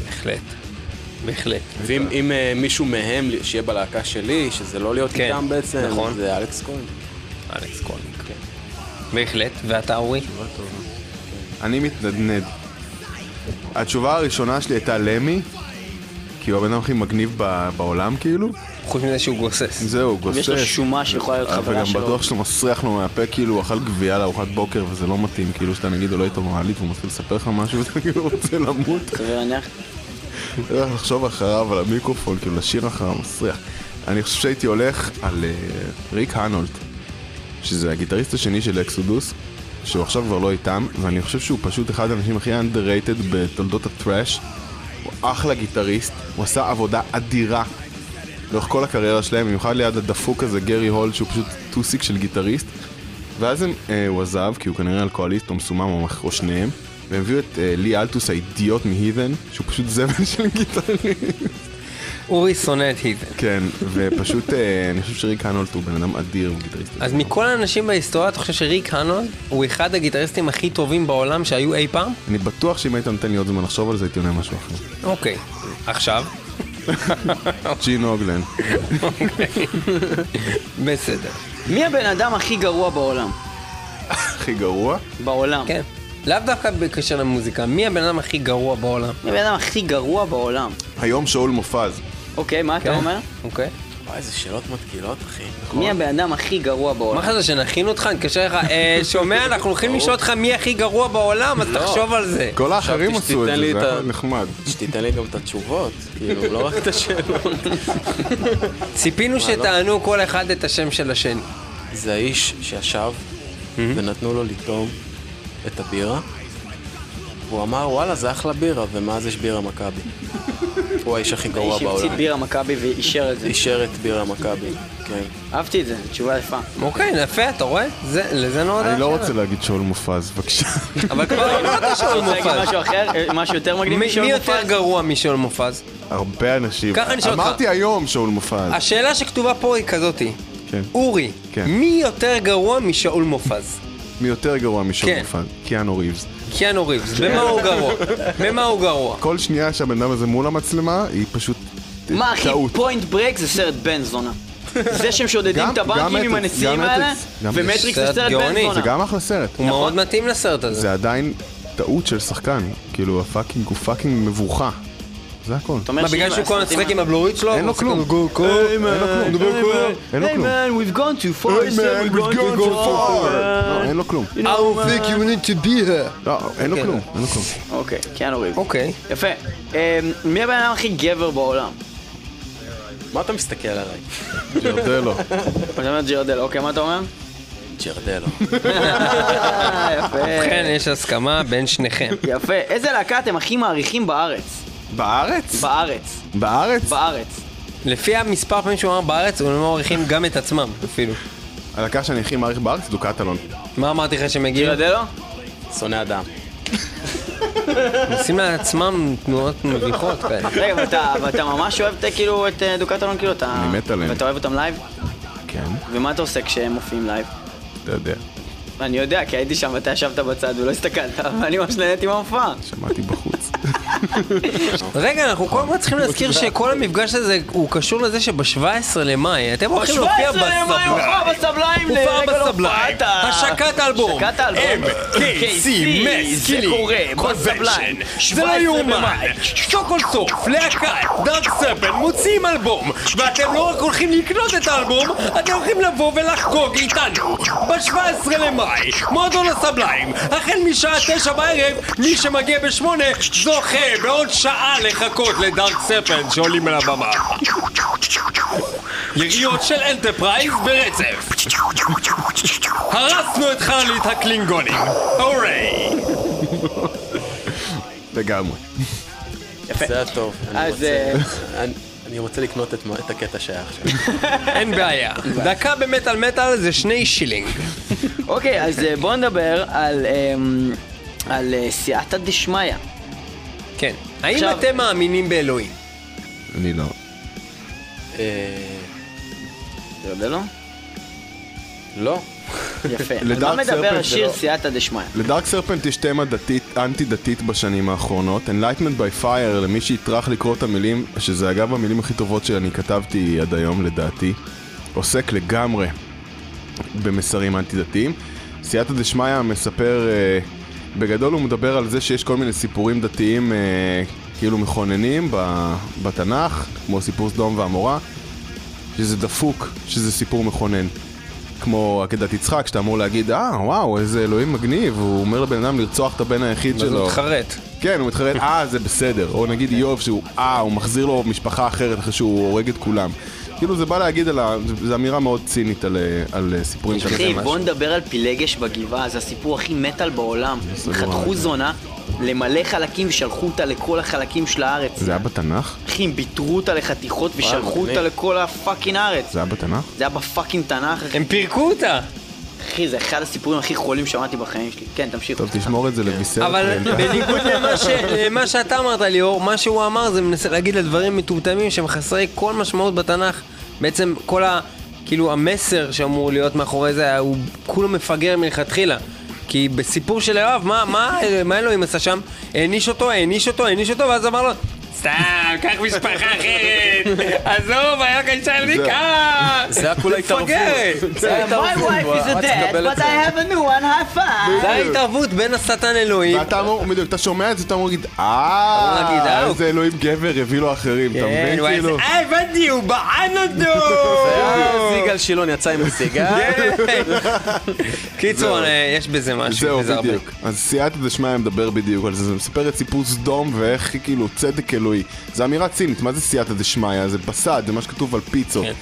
בהחלט. בהחלט. ואם אם, אה, מישהו מהם שיהיה בלהקה שלי, שזה לא להיות כן, איתם בעצם, נכון. זה אלכס כהן. אלכס קולניק. בהחלט. ואתה אורי? אני מתנדנד. התשובה הראשונה שלי הייתה למי, כי הוא הבן אדם הכי מגניב ב- בעולם כאילו. חוץ מזה שהוא גוסס. זהו, הוא גוסס. ויש לו שומה שיכולה להיות חברה וגם שלו. בטוח שאתה מסריח לו מהפה כאילו הוא אכל גבייה לארוחת בוקר וזה לא מתאים, כאילו שאתה נגיד עולה איתו מעלית והוא מתחיל לספר לך משהו ואתה כאילו רוצה למות. לא יודע איך לחשוב אחריו על המיקרופון, כאילו לשיר אחריו, מסריח. אני חושב שהייתי הולך על אה, Rick Hunolt, שזה הגיטריסט השני של Exodus, שהוא עכשיו כבר לא איתם, ואני חושב שהוא פשוט אחד האנשים הכי underrated בתולדות ה thrash. הוא אחלה גיטריסט, הוא עשה עבודה אדירה לאורך כל הקריירה שלהם, במיוחד ליד הדפוק הזה, Gary Holt, שהוא פשוט טוסיק של גיטריסט. ואז הם, אה, הוא עזב, כי הוא כנראה אלכוהוליסט או מסומם או, או שניהם, והם הביאו את אה, Lee Altus האידיוט מ Heathen, שהוא פשוט זבל של גיטריסט. אורי שונא את הית'ן. כן, ופשוט, אה, אני חושב שריק הנולט הוא בן אדם אדיר, הוא גיטריסט. אז מכל האנשים בהיסטוריה, אתה חושב שריק הנולד הוא אחד הגיטריסטים הכי טובים בעולם שהיו אי פעם? אני בטוח שאם היית נותן לי עוד זמן לחשוב על זה, הייתי עונה משהו אחר. אוקיי. עכשיו? ג'ין אוגלן. בסדר. מי הבן אדם הכי גרוע בעולם? הכי גרוע? בעולם. כן. לאו דווקא בקשר למוזיקה, מי הבן אדם הכי גרוע בעולם? מי הבן אדם הכי גרוע בעולם? היום שאול מופז. אוקיי, מה אתה כן. אומר? אוקיי. וואי, איזה שאלות מתקילות, אחי. מי הבן אדם הכי גרוע מה בעולם? חשבת, שנכין אותך? נתקשר לך, "אה, שומע, אנחנו הולכים לשאול אותך מי הכי גרוע בעולם, אז תחשוב על זה. כל האחרים עשו את זה, זה היה נחמד. שתיתן לי גם את התשובות, כאילו, לא רק את השאלות. ציפינו שתענו כל אחד את השם של השני. זה האיש שישב ונתנו לו לטעום את הבירה. הוא אמר, וואלה, זה אחלה בירה, ומאז יש בירה מכבי. הוא האיש הכי גרוע האיש שהמציא בעולם. בירה מכבי ואישר את זה. אישר את בירה מכבי, כן. אהבתי את זה, תשובה יפה. אוקיי, יפה, אתה רואה? זה- לזה נועדה אני לא. רוצה להגיד שאול מופז, בבקשה. אבל כבר אמרת שאול רוצה להגיד מופז. משהו אחר? משהו יותר מגניב מי משאול מי מופז? יותר גרוע משאול מופז? הרבה אנשים. ככה אני שואל אותך. אמרתי היום שאול מופז. השאלה שכתובה פה היא כזאתי. כן. אורי, כן. מי יותר גרוע משאול מופז? מי יותר גרוע משאול כן. מופז? קיאנו ריבס. קיאנו ריבס, במה הוא גרוע? במה הוא גרוע? כל שנייה שהבן אדם הזה מול המצלמה, היא פשוט מה אחי. Point Break זה סרט בן זונה. זה שהם שודדים את הבנקים עם הנשיאים האלה, ו Matrix זה סרט בן. זונה. זה גם אחלה סרט. הוא מאוד מתאים לסרט הזה. זה עדיין טעות של שחקן. כאילו, ה fucking הוא fucking מבוכה. זה הכל. מה, בגלל שהוא כל הזמן משחק עם הבלורית שלו? אין לו כלום. אין לו כלום. אין לו Hey כלום. man, we've gone too far, we've gone too far. לא, אין לו כלום. You know, man. need to be here. לא, אין לו כן. כלום. אין לו כלום. אוקיי, קיאנו ריב. אוקיי. יפה. אמ, מי הבן אדם הכי גבר בעולם? מה אתה מסתכל עליי? ג'רדלו. אתה אומר ג'רדל, אוקיי, מה אתה אומר? ג'רדלו. יפה. ובכן, יש הסכמה בין שניכם. יפה. איזה להקה אתם הכי מעריכים בארץ? בארץ? בארץ. בארץ? בארץ. לפי המספר פעמים שהוא אמר בארץ, הם לא מעריכים גם את עצמם, אפילו. הלהקה שאני הכי מעריך בארץ זה דוקטלון. מה אמרתי לך שהם הגיעו? ג'רדלו? שונא אדם. עושים לעצמם תנועות מביכות כאלה. רגע, ואתה- ממש אוהב כאילו את אה, דוקטלון, כאילו אתה... אני מת עליהם. ואתה אוהב אותם live? כן, ומה אתה עושה כשהם מופיעים live? אתה יודע. אני יודע, כי הייתי שם ואתה ישבת בצד ולא הסתכלת, ואני ממש נהניתי מההופעה. שמעתי בחוץ. רגע, אנחנו כל צריכים להזכיר שכל המפגש הזה הוא קשור לזה שב-17 למאי אתם הולכים להופיע ב-17 למאי בסבליים. הופעה בסבליים לרגל בסבליים. הופעת ה- השקת האלבום. השקת האלבום. MKC, זה קורה בסבליים. זה לא 17 יאומן. שוקול סוף, להקת, דארק סרפן מוציאים אלבום. ואתם לא רק הולכים לקנות את האלבום, אתם הולכים לבוא ולחגוג איתנו. ב-17 למאי, מועדון הסבליים. החל משעה תשע בערב, מי שמגיע בשמונה זוכה בעוד שעה לחכות ל Dark Serpent שעולים על הבמה. יריות של Enterprise ברצף. הרסנו את חללית הקלינגונים. הוריי. לגמרי. זה היה טוב. אז, אה, אני- רוצה לקנות את הקטע שהיה עכשיו. אין בעיה. דקה במטאל מטאל זה שני שילינג. אוקיי, אז אה, בואו נדבר על, אמ, על אה, סייעתא דשמיא. כן. האם עכשיו- אתם מאמינים באלוהים? אני לא. אתה יודע לא? לא. יפה. על מה מדבר השיר לא- סייעתא דשמיא? לדארק סרפנט יש תמה דתית, אנטי דתית בשנים האחרונות. Enlightenment by Fire, למי שיטרח לקרוא את המילים, שזה אגב המילים הכי טובות שאני כתבתי עד היום לדעתי, עוסק לגמרי במסרים אנטי דתיים. סייעתא דשמיא מספר, אה, בגדול הוא מדבר על זה שיש כל מיני סיפורים דתיים אה, כאילו מכוננים ב- בתנ"ך, כמו סיפור סדום ועמורה, שזה דפוק, שזה סיפור מכונן. כמו עקדת יצחק, שאתה אמור להגיד, אה, וואו, איזה אלוהים מגניב, הוא אומר לבן אדם לרצוח את הבן היחיד אז הוא שלו. מתחרט. כן, הוא מתחרט, אה, זה בסדר. או נגיד איוב, שהוא, אה, הוא מחזיר לו משפחה אחרת אחרי שהוא הורג את כולם. כאילו זה בא להגיד על ה... זו אמירה מאוד צינית על, אה, על אה, סיפורים כאלה. אחי, בוא נדבר על פילגש בגבעה, זה הסיפור הכי מטאל בעולם. חתכו. זונה למלא חלקים ושלחו אותה לכל החלקים של הארץ. זה היה בתנ"ך? אחי, הם ביתרו אותה לחתיכות ושלחו. אותה לכל ה fucking הארץ. זה היה בתנ"ך? זה היה ב fucking תנ"ך. הם פירקו אותה. אחי, זה אחד הסיפורים הכי חולים שמעתי בחיים שלי. כן, תמשיך. טוב, תשמור את זה לביסר. אבל בניגוד למה שאתה אמרת ליאור, מה שהוא אמר זה מנסה להגיד על דברים מטומטמים שהם חסרי כל משמעות בתנ"ך. בעצם כל ה... כאילו המסר שאמור להיות מאחורי זה, הוא כולו מפגר מלכתחילה. כי בסיפור של יואב, מה, מה, מה אלוהים עשה שם? העניש אותו, העניש אותו, העניש אותו, ואז אמר לו, סתם, קח משפחה אחרת, עזוב, היה כאן שם ניקה. זה היה כולה התערבות. מפגרת. זה היה My wife is a את but I זה? have a new one, high five. זה ההתערבות בין השטן אלוהים. ואתה אמור, בדיוק, אתה שומע את זה, אתה אמור להגיד, אה, אה, איזה אלוהים גבר הביא לו אחרים, אתה מבין הוא היה כאילו? עושה, הבנתי, הוא בען אותו! זיגל שילון יצא עם הסיגר. קיצור, יש בזה משהו, זהו, וזה הרבה. בדיוק. אז סייעתא דשמיא מדבר בדיוק על זה, זה מספר את סיפור סדום ואיך כאילו צדק אלוהי. זו אמירה צינית, מה זה סייעתא דשמיא? זה בסד, זה מה שכתוב על פיצות. כן.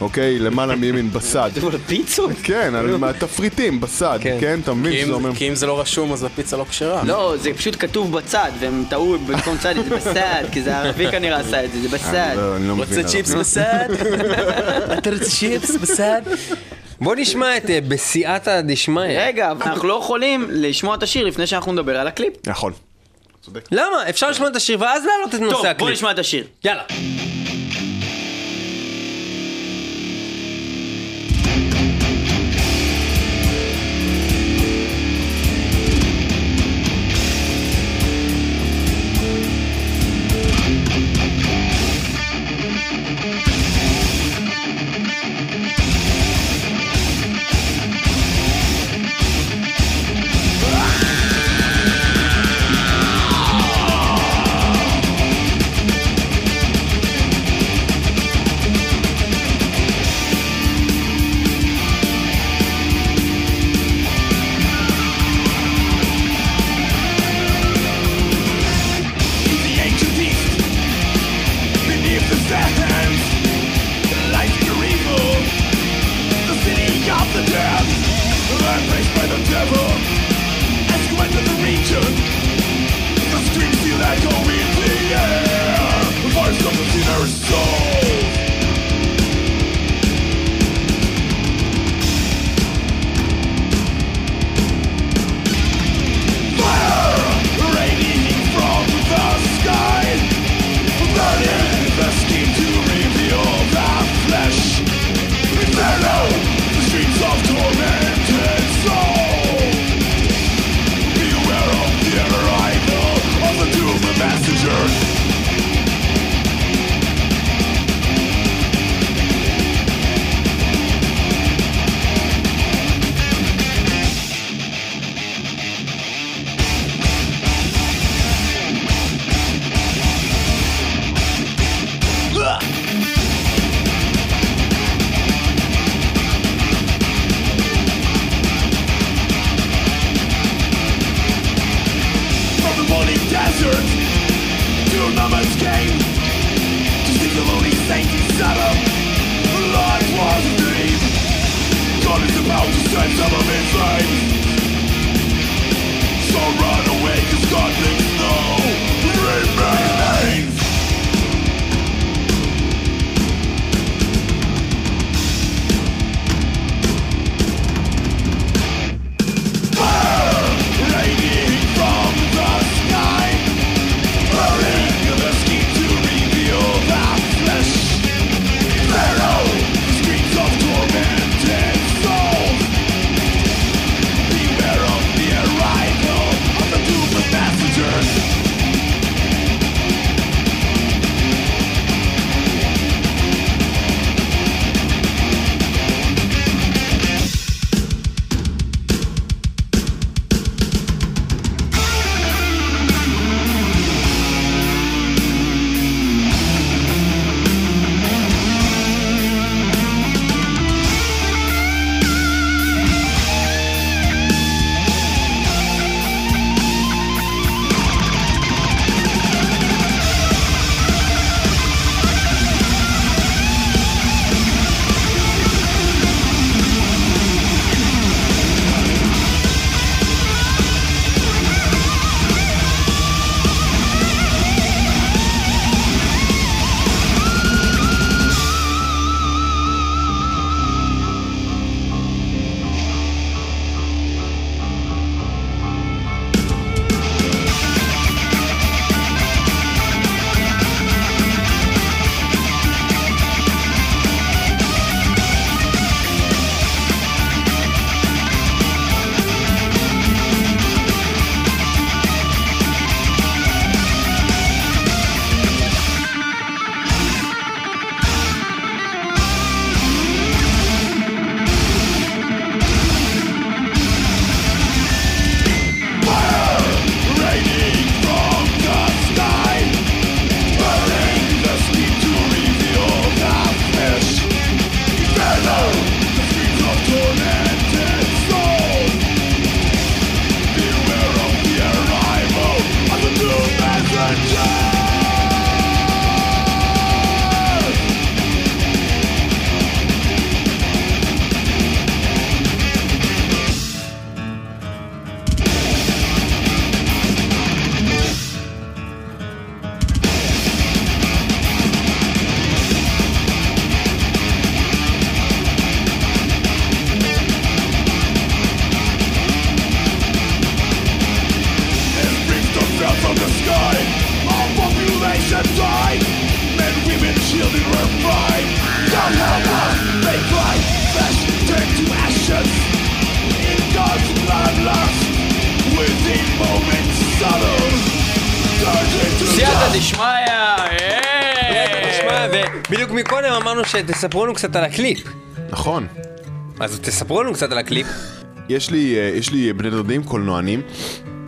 אוקיי? למעלה מימין בסד. אבל פיצות? כן, על תפריטים בסד, כן. כן? אתה מבין כי שזה אם- אומר... כי אם זה לא רשום אז הפיצה לא כשרה. לא, זה פשוט כתוב בצד, והם טעו במקום צד, זה בסד, כי זה ערבי כנראה עשה את זה, זה בסד. לא, אני לא מבין. רוצה צ'יפס. בסד? אתה רוצה צ'יפס בסד? בוא נשמע את אה, בסייעתא דשמיא. רגע, אנחנו לא יכולים לשמוע את השיר לפני שאנחנו נדבר על הקליפ. נכון. צודק. למה? אפשר לשמוע את השיר ואז להעלות את טוב, נושא בוא הקליפ. נשמע את השיר. יאללה. שתספרו לנו קצת על הקליפ. נכון. אז תספרו לנו קצת על הקליפ. יש לי, אה, יש לי בני דודים קולנוענים,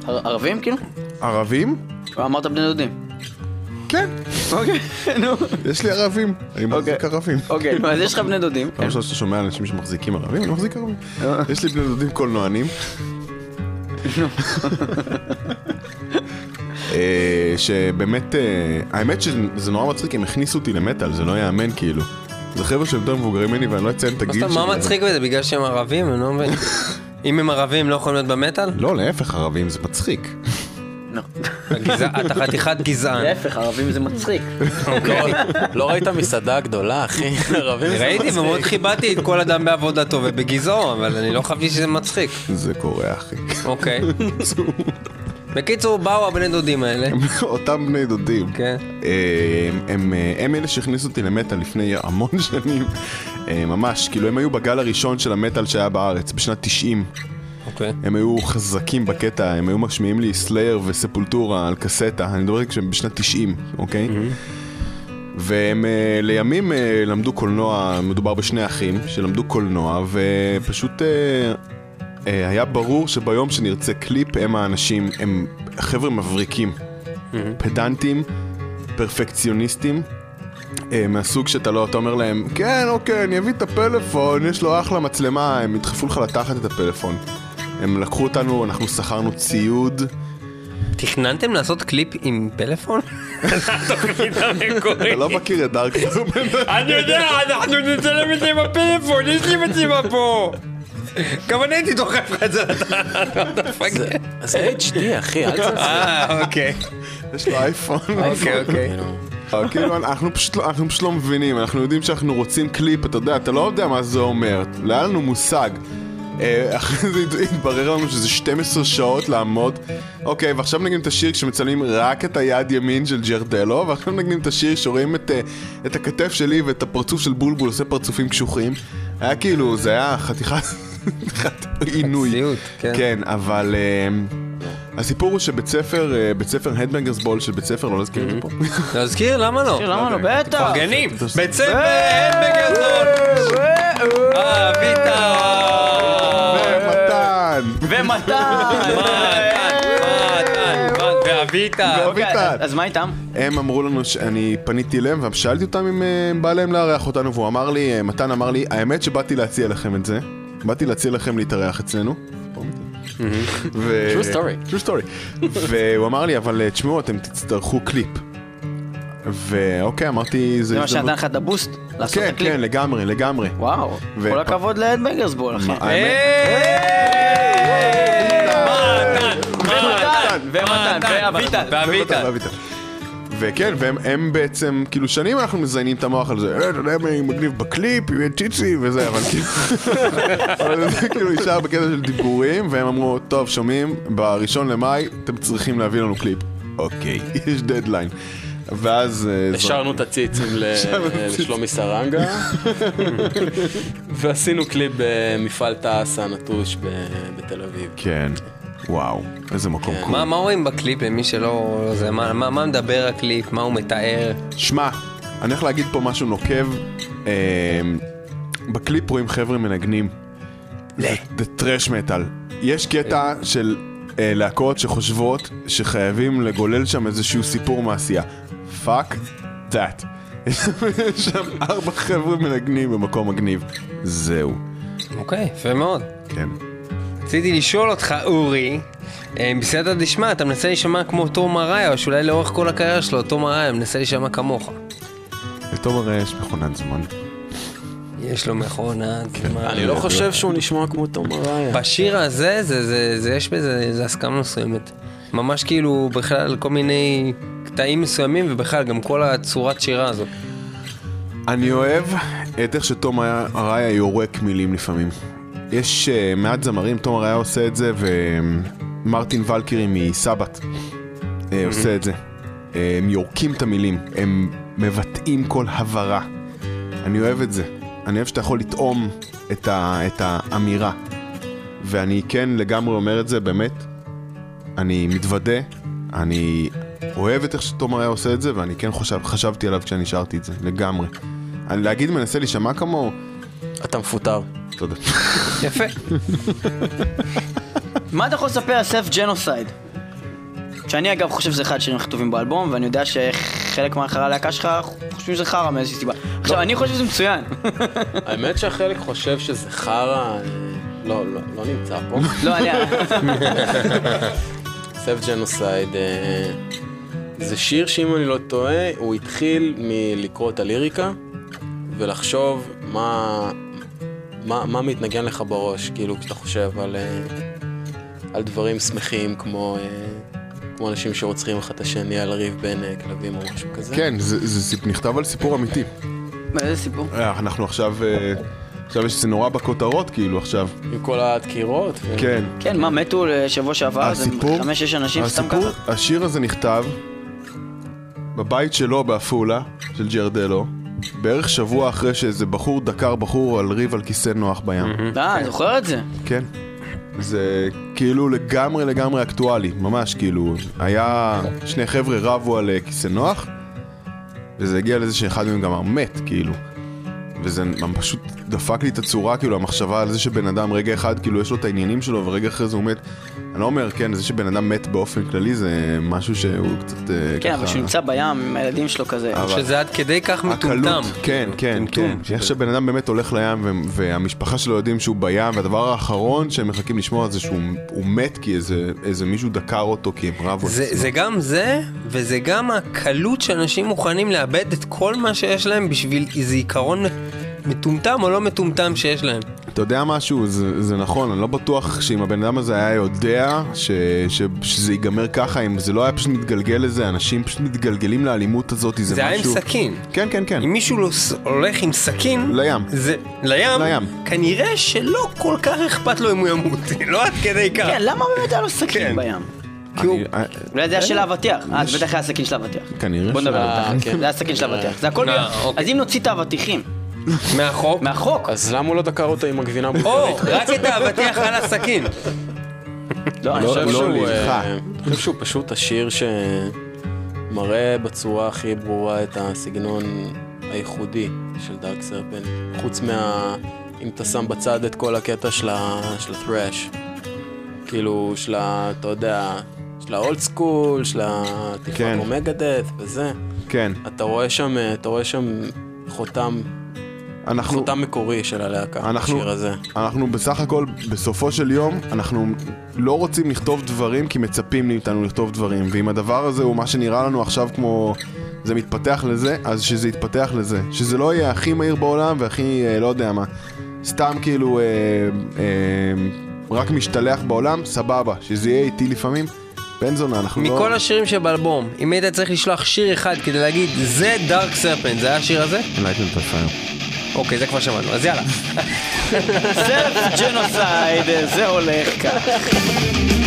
ער- ערבים כאילו? ערבים? אמרת בני דודים. כן, אוקיי, נו. יש לי ערבים, אני מחזיק ערבים. אוקיי, אז יש לך בני דודים. כן. למשל שאתה שומע אנשים שמחזיקים ערבים, אני מחזיק ערבים. יש לי בני דודים קולנוענים. אה, שבאמת, אה, האמת שזה נורא מצחיק, הם הכניסו אותי למטאל, זה לא יאמן כאילו. זה חבר'ה שהם יותר מבוגרים ממני ואני לא אציין את מה הגיל אומרת, מה מצחיק בזה? בגלל שהם ערבים? אני לא מבין. אם הם ערבים לא יכולים להיות במטאל? לא, להפך, ערבים זה מצחיק. נו. הגזע- אתה חתיכת גזען. להפך, ערבים זה מצחיק. לא ראית מסעדה גדולה, אחי? ערבים זה ראיתי מצחיק. ומאוד כיבדתי את כל אדם בעבודתו ובגזעו, אבל אני לא חשבתי שזה מצחיק. זה קורה, אחי. אוקיי. בקיצור, באו הבני דודים האלה. אותם בני דודים. כן. הם, אה, הם אלה שהכניסו אותי למטאל לפני המון שנים. אה, ממש, כאילו הם היו בגל הראשון של המטאל שהיה בארץ, בשנת 90. אוקיי. הם היו חזקים בקטע, הם היו משמיעים לי סלייר וספולטורה על קסטה, אני מדבר כשהם בשנת 90, אוקיי? והם אה, לימים למדו קולנוע, מדובר בשני אחים שלמדו קולנוע, ופשוט היה ברור שביום שנרצה קליפ הם האנשים, הם חבר'ה מבריקים, פדנטים, פרפקציוניסטים. אה, מהסוג שאתה לא, אתה אומר להם, כן, אוקיי, אני אביא את הפלאפון, יש לו אחלה מצלמה, הם ידחפו לך לתחת את הפלאפון. הם לקחו אותנו, אנחנו שכרנו ציוד. תכננתם לעשות קליפ עם פלאפון? אתה לא מכיר את Dark? אני יודע, אנחנו נצלם את זה עם הפלאפון, יש לי מצלמה פה. גם אני הייתי דוחף לך את זה. זה HD, אחי, אל תעשה. אה, אוקיי. יש לו אייפון. אוקיי, אוקיי. אבל כאילו אנחנו פשוט, לא- אנחנו פשוט לא מבינים, אנחנו יודעים שאנחנו רוצים קליפ, אתה יודע, אתה לא יודע מה זה אומר, לא היה לנו מושג. אה, אחרי זה התברר לנו שזה 12 שעות לעמוד. אוקיי, ועכשיו נגנים את השיר כשמצלמים רק את היד ימין של ג'רדלו, ועכשיו נגנים את השיר שרואים את, אה, את הכתף שלי ואת הפרצוף של בולבול עושה פרצופים קשוחים. היה כאילו, זה היה חתיכת עינוי. סיוט, כן. כן, אבל... אה, הסיפור הוא שבית ספר, אה, בית ספר הדבנגרס בול של בית ספר, לא נזכיר את זה פה. להזכיר, למה לא? למה לא? בטח. מפרגנים. בית ספר אין בגדול. אביטה. ומתן! ומתן! ואביטה. אוקיי, ואביטן. אז מה איתם? הם אמרו לנו שאני פניתי אליהם ושאלתי אותם אם אה, בא להם לארח אותנו והוא אמר לי, אה, מתן אמר לי, האמת שבאתי להציע לכם את זה, באתי להציע לכם להתארח אצלנו. ו- True story. True story. והוא אמר לי, אבל אה, תשמעו, אתם תצטרכו קליפ. ואוקיי, אמרתי, זה זה מה שנתן לך את ה boost? לעשות את כן, הקליפ? כן, לגמרי, לגמרי. וואו, ו- כל הכבוד ל Headbangers Ball, אחי. האמת- ומתן, ומתן, ואביטן. וכן, והם הם בעצם, כאילו שנים אנחנו מזיינים את המוח על זה, אה, אתה יודע מה מגניב בקליפ, יהיה ציצי וזה, אבל כאילו, אבל זה כאילו נשאר בקטע של דיבורים, והם אמרו, טוב, שומעים, בראשון למאי אתם צריכים להביא לנו קליפ. אוקיי, יש דדליין. ואז... אה, השארנו את הציצים. לשלומי סרנגה, ועשינו קליפ במפעל תעש הנטוש בתל אביב. כן, וואו, איזה מקום cool. מה מה רואים בקליפ למי שלא... זה, מה- מה מה מדבר הקליפ? מה הוא מתאר? שמע, אני הולך להגיד פה משהו נוקב. אה, בקליפ רואים חבר'ה מנגנים. זה thrash metal. יש קטע של אה, להקות שחושבות שחייבים לגולל שם איזשהו סיפור מעשייה. fuck that. יש שם ארבע חבר'ה מנגנים במקום מגניב. זהו. אוקיי, יפה מאוד. כן. רציתי לשאול אותך, אורי, אה, בסייעתא דשמיא, אתה מנסה להישמע כמו תום אריה, או שאולי לאורך כל הקריירה שלו, תום אריה מנסה להישמע כמוך. לתומר יש מכונת זמן. יש לו מכונת זמן. אני לא חושב שהוא נשמע כמו תום אריה. בשיר הזה, זה, זה, זה, יש בזה, זה הסכמה מסוימת. ממש כאילו, בכלל, כל מיני קטעים מסוימים, ובכלל, גם כל הצורת שירה הזאת. אני אוהב את איך שתום אריה יורק מילים לפעמים. יש uh, מעט זמרים, תום אריה עושה את זה, ומרטין ולקרי מסבת uh, עושה את זה. Uh, הם יורקים את המילים, הם מבטאים כל הברה. אני אוהב את זה. אני אוהב שאתה יכול לטעום את, ה, את האמירה. ואני כן לגמרי אומר את זה, באמת. אני מתוודה, אני אוהב את איך שתום אריה עושה את זה, ואני כן חשב, חשבתי עליו כשאני שרתי את זה, לגמרי. אני להגיד מנסה להישמע כמוהו, אתה מפוטר. תודה. יפה. מה אתה יכול לספר על סף ג'נוסייד? שאני אגב חושב שזה אחד השירים הכי טובים באלבום, ואני יודע שחלק מהחברי הלהקה שלך חושבים שזה חרא מאיזושהי סיבה. עכשיו, אני חושב שזה מצוין. האמת שהחלק חושב שזה חרא, אה, לא, לא, לא נמצא פה. לא, אני... סף ג'נוסייד זה שיר שאם אני לא טועה, הוא התחיל מלקרוא את הליריקה ולחשוב מה, מה, מה מתנגן לך בראש, כאילו כשאתה חושב על, אה, על דברים שמחים כמו, אה, כמו אנשים שרוצחים אחד את השני על ריב בין אה, כלבים או משהו כזה. כן, זה, זה סיפ- נכתב על סיפור אמיתי. איזה סיפור? אנחנו עכשיו, עכשיו יש זה נורא בכותרות, כאילו עכשיו. עם כל הדקירות. ו... כן. כן, מה, מתו שבוע שעבר? זה הסיפור, חמש-שש אנשים סתם הסיפור, ככה? השיר הזה נכתב בבית שלו בעפולה, של ג'רדלו, בערך שבוע אחרי שאיזה בחור דקר בחור על ריב על כיסא נוח בים. אה, אני זוכר את זה. כן. זה כאילו לגמרי לגמרי אקטואלי, ממש כאילו. היה שני חבר'ה רבו על אה, כיסא נוח, וזה הגיע לזה שאחד מהם גם מת, כאילו. וזה פשוט דפק לי את הצורה, כאילו, המחשבה על זה שבן אדם רגע אחד, כאילו, יש לו את העניינים שלו, ורגע אחרי זה הוא מת. אני לא אומר, כן, זה שבן אדם מת באופן כללי זה משהו שהוא קצת אה, כן, אבל ככה- כשהוא נמצא בים עם הילדים שלו כזה. אבל- שזה עד כדי כך מטומטם. הקלות, כן, כן, כן. איך שבן אדם באמת הולך לים והמשפחה שלו יודעים שהוא בים, והדבר האחרון שהם מחכים לשמוע זה שהוא הוא מת כי איזה, איזה מישהו דקר אותו כי הם רבו. זה, זה גם זה, וזה גם הקלות שאנשים מוכנים לאבד את כל מה שיש להם בשביל איזה עיקרון מטומטם או לא מטומטם שיש להם. אתה יודע משהו, זה, זה נכון, אני לא בטוח שאם הבן אדם הזה היה יודע ש, ש, שזה ייגמר ככה, אם זה לא היה פשוט מתגלגל לזה, אנשים פשוט מתגלגלים לאלימות הזאת, זה, זה היה עם משהו... סכין. כן, כן, כן. אם מישהו לא ס- הולך עם סכין... לים. זה... לים? לים. כנראה שלא כל כך אכפת לו אם הוא ימות, לא עד כדי כך. כן, למה באמת היה לו כן. סכין בים? כי הוא- אני- אה, אולי זה היה של האבטיח. אה, זה בטח היה סכין של האבטיח. כנראה בוא נדבר אה, על זה. כן. זה היה סכין של האבטיח. זה הכל אה. אוקיי. אז אם נוציא את האבטיחים מהחוק? מהחוק, אז למה הוא לא דקר אותו עם הגבינה או, הבוכרית? רק את האבטיח על הסכין. לא, אני חושב חושב לא שהוא. אה, אני חושב שהוא פשוט השיר שמראה בצורה הכי ברורה את הסגנון הייחודי של דארק סרפנט. חוץ מה... אם אתה שם בצד את כל הקטע של ה- של ה-thrash. כאילו, של ה... אתה יודע... של האולד סקול, של הטיפה כן. כמו מגדף וזה. כן, אתה רואה שם, אתה רואה שם חותם, אנחנו... חותם מקורי של הלהקה, אנחנו- השיר הזה. אנחנו בסך הכל, בסופו של יום, אנחנו לא רוצים לכתוב דברים כי מצפים מאיתנו לכתוב דברים. ואם הדבר הזה הוא מה שנראה לנו עכשיו כמו... זה מתפתח לזה, אז שזה יתפתח לזה. שזה לא יהיה הכי מהיר בעולם והכי, אה, לא יודע מה, סתם כאילו אה, אה, רק משתלח בעולם, סבבה. שזה יהיה איטי לפעמים. בן זונה, אנחנו לא... מכל השירים שבאלבום, אם היית צריך לשלוח שיר אחד כדי להגיד זה דארק סרפנט, זה היה השיר הזה? By Fire. אוקיי, זה כבר שמענו, אז יאללה. סרט ג'נוסייד, זה הולך כך.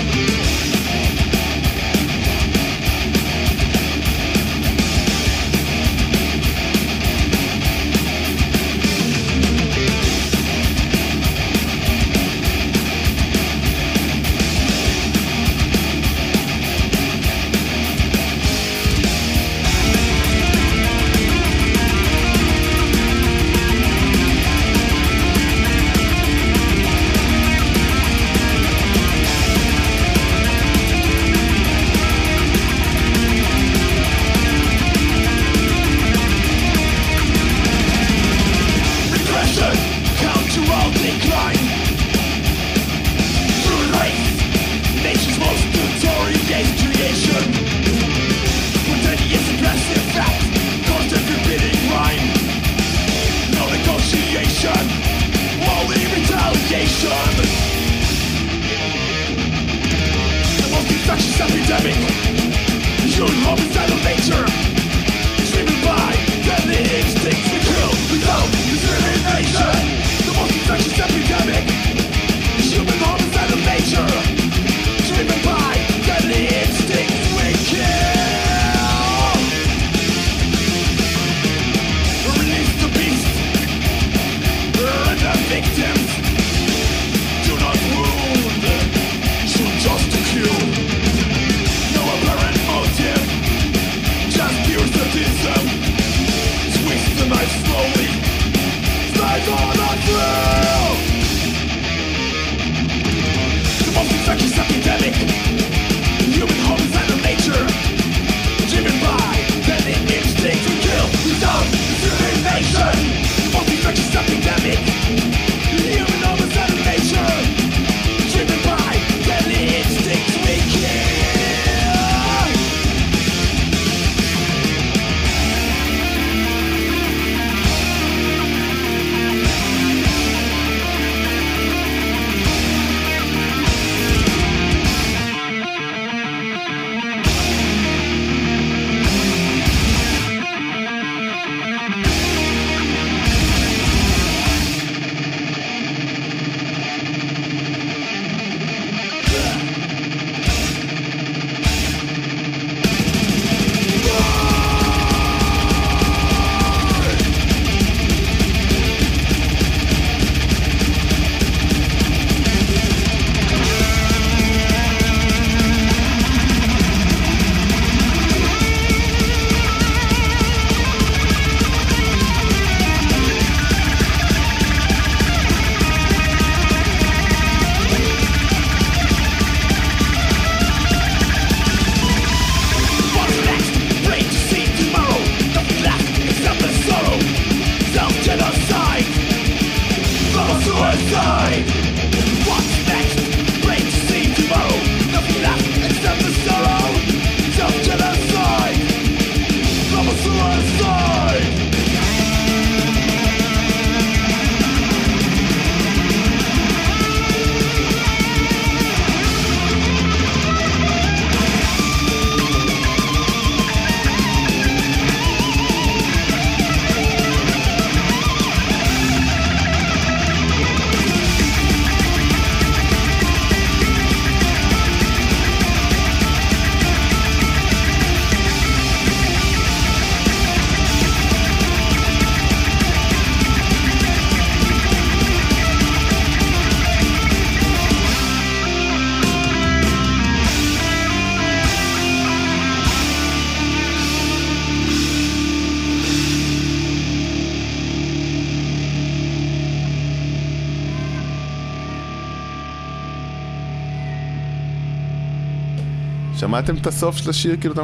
שמעתם את הסוף של השיר? כאילו אתה...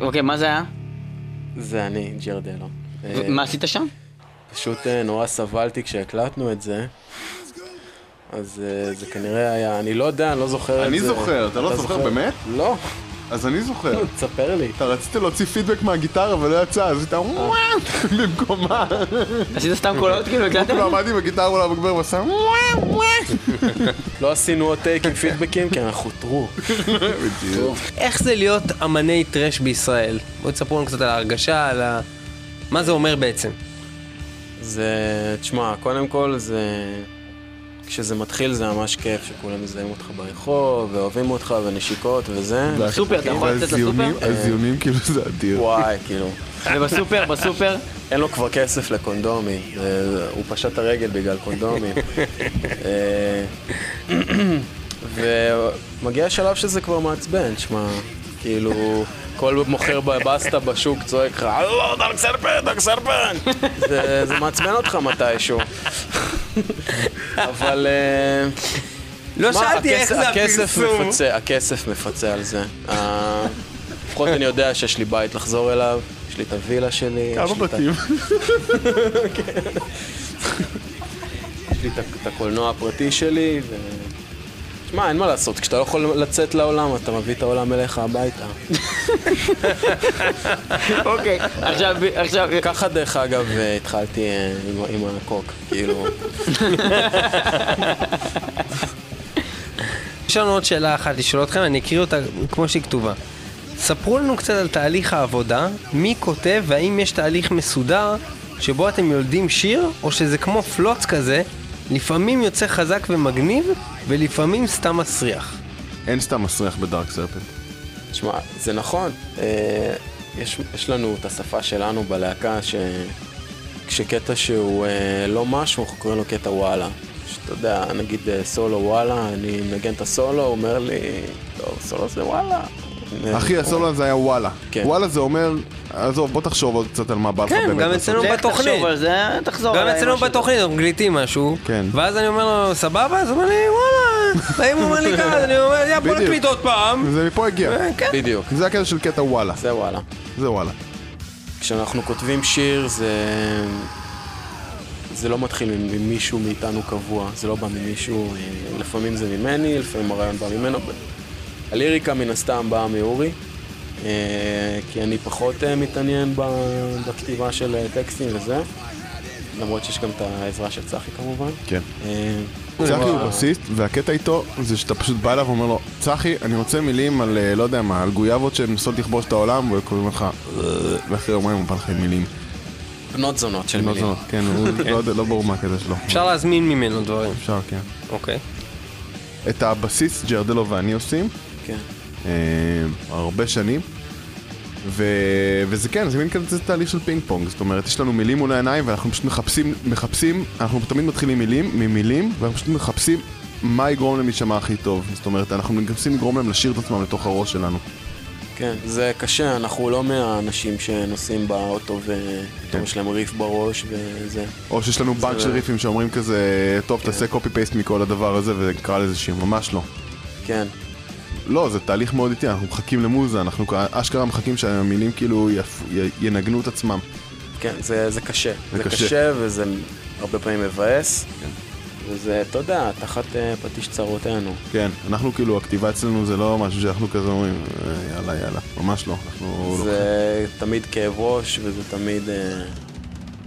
אוקיי, מה זה היה? זה אני, ג'רדלו. אה, מה עשית שם? פשוט אה, נורא סבלתי כשהקלטנו את זה. אז אה, זה כנראה היה, אני לא יודע, אני לא זוכר את זה. אני זוכר, אתה לא זוכר באמת? לא, אז אני זוכר. תספר לי. אתה רצית להוציא פידבק מהגיטרה ולא יצא, אז אתה במקומה. עשית סתם קולות כאילו הקלטתם? כאילו עמדתי בגיטרה מול המגבר ועשה לא עשינו עוד טייק עם פידבקים כי אנחנו true. בדיוק. איך זה להיות אמני thrash בישראל? בואו תספרו לנו קצת על ההרגשה, על ה... מה זה אומר בעצם? זה, תשמע, קודם כל זה... כשזה מתחיל זה ממש כיף שכולם מזהים אותך ברחוב, ואוהבים אותך, ונשיקות וזה. סופר, אתה יכול לצאת לסופר? הזיונים כאילו זה אדיר. וואי, כאילו. ובסופר, בסופר? אין לו כבר כסף לקונדומים, זה- הוא פשט את הרגל בגלל קונדומים. אה, ומגיע שלב שזה כבר מעצבן, שמע, כאילו, כל מוכר בבסטה בשוק צועק לך, לא, דרק סרפנט, דרק סרפנט! זה זה מעצבן אותך מתישהו. אבל... אה, לא שאלתי איך זה הפרסום. מפצה, הכסף מפצה על זה. אה, לפחות אני יודע שיש לי בית לחזור אליו, יש לי את הווילה שלי. כמה בתים? יש לי את ה- את הקולנוע הפרטי שלי, ו... שמע, אין מה לעשות, כשאתה לא יכול לצאת לעולם, אתה מביא את העולם אליך הביתה. אוקיי, עכשיו, עכשיו, ככה, דרך אגב, אה, התחלתי אה, עם הקוק, כאילו... יש לנו עוד שאלה אחת לשאול אתכם, אני אקריא אותה כמו שהיא כתובה. ספרו לנו קצת על תהליך העבודה, מי כותב והאם יש תהליך מסודר שבו אתם יולדים שיר, או שזה כמו פלוץ כזה, לפעמים יוצא חזק ומגניב, ולפעמים סתם מסריח. אין סתם מסריח בדארק סרפנט. תשמע, זה נכון. אה, יש, יש לנו את השפה שלנו בלהקה, ש... כשקטע שהוא אה, לא משהו, אנחנו קוראים לו קטע וואלה. שאתה יודע, נגיד אה, סולו וואלה, אני מנגן את הסולו, הוא אומר לי, טוב, סולו זה וואלה. אחי, הסולו הזה היה וואלה. כן. וואלה זה אומר, עזוב, בוא תחשוב עוד קצת על מה בא לך כן, באמת גם לעשות. אצלנו לך בתוכנית. זה, גם אצלנו. בתוכנית אנחנו מקליטים משהו, כן. ואז אני אומר לו, סבבה? אז הוא אומר לי, וואלה. ואם הוא אומר לי ככה, אני אומר, יא, בוא. נקליט עוד פעם. זה מפה הגיע. אה, כן. בדיוק, זה הקטע של קטע וואלה. זה וואלה. זה וואלה. כשאנחנו כותבים שיר זה... זה לא מתחיל ממישהו מאיתנו קבוע, זה לא בא ממישהו, אה, לפעמים זה ממני, לפעמים הרעיון בא ממנו. הליריקה מן הסתם באה מאורי, אה, כי אני פחות אה, מתעניין בכתיבה של אה, טקסטים וזה, למרות שיש גם את העזרה של צחי כמובן. כן. צחי הוא. בסיסט, והקטע איתו זה שאתה פשוט בא אליו ואומר לו, צחי, אני רוצה מילים על, לא יודע מה, על גויאבות שמנסות לכבוש את העולם, וקוראים לך, ואחרי יומיים הוא בא לך עם מילים. בנות זונות של לא מילים. זונות, כן, הוא לא יודע, לא ברור מה הקטע שלו. אפשר להזמין ממנו דברים. אפשר, כן. אוקיי. את הבסיס ג'רדלו ואני עושים, כן. אה, הרבה שנים. ו... וזה כן, זה מין כזה תהליך של פינג פונג, זאת אומרת, יש לנו מילים מול העיניים ואנחנו פשוט מחפשים, מחפשים, אנחנו תמיד מתחילים מילים, ממילים, ואנחנו פשוט מחפשים מה יגרום להם להישמע הכי טוב. זאת אומרת, אנחנו מנסים לגרום להם לשיר את עצמם לתוך הראש שלנו. כן, זה קשה, אנחנו לא מהאנשים שנוסעים באוטו ופתאום יש להם ריף בראש וזה. או שיש לנו בנק של ריפים שאומרים כזה, טוב, תעשה קופי פייסט מכל הדבר הזה ונקרא לזה שיר, ממש לא. כן, לא, זה תהליך מאוד איטי, אנחנו מחכים למוזה, אנחנו אשכרה מחכים שהמילים כאילו יפ... י- ינגנו את עצמם. כן, זה, זה קשה. זה זה, קשה. קשה. וזה הרבה פעמים מבאס. וזה, אתה יודע, תחת אה, פטיש צרותינו. כן, אנחנו כאילו, הכתיבה אצלנו זה לא משהו שאנחנו כזה אומרים, "אה, יאללה, יאללה, ממש לא, אנחנו לוקחים זה תמיד כאב ראש, וזה תמיד אה,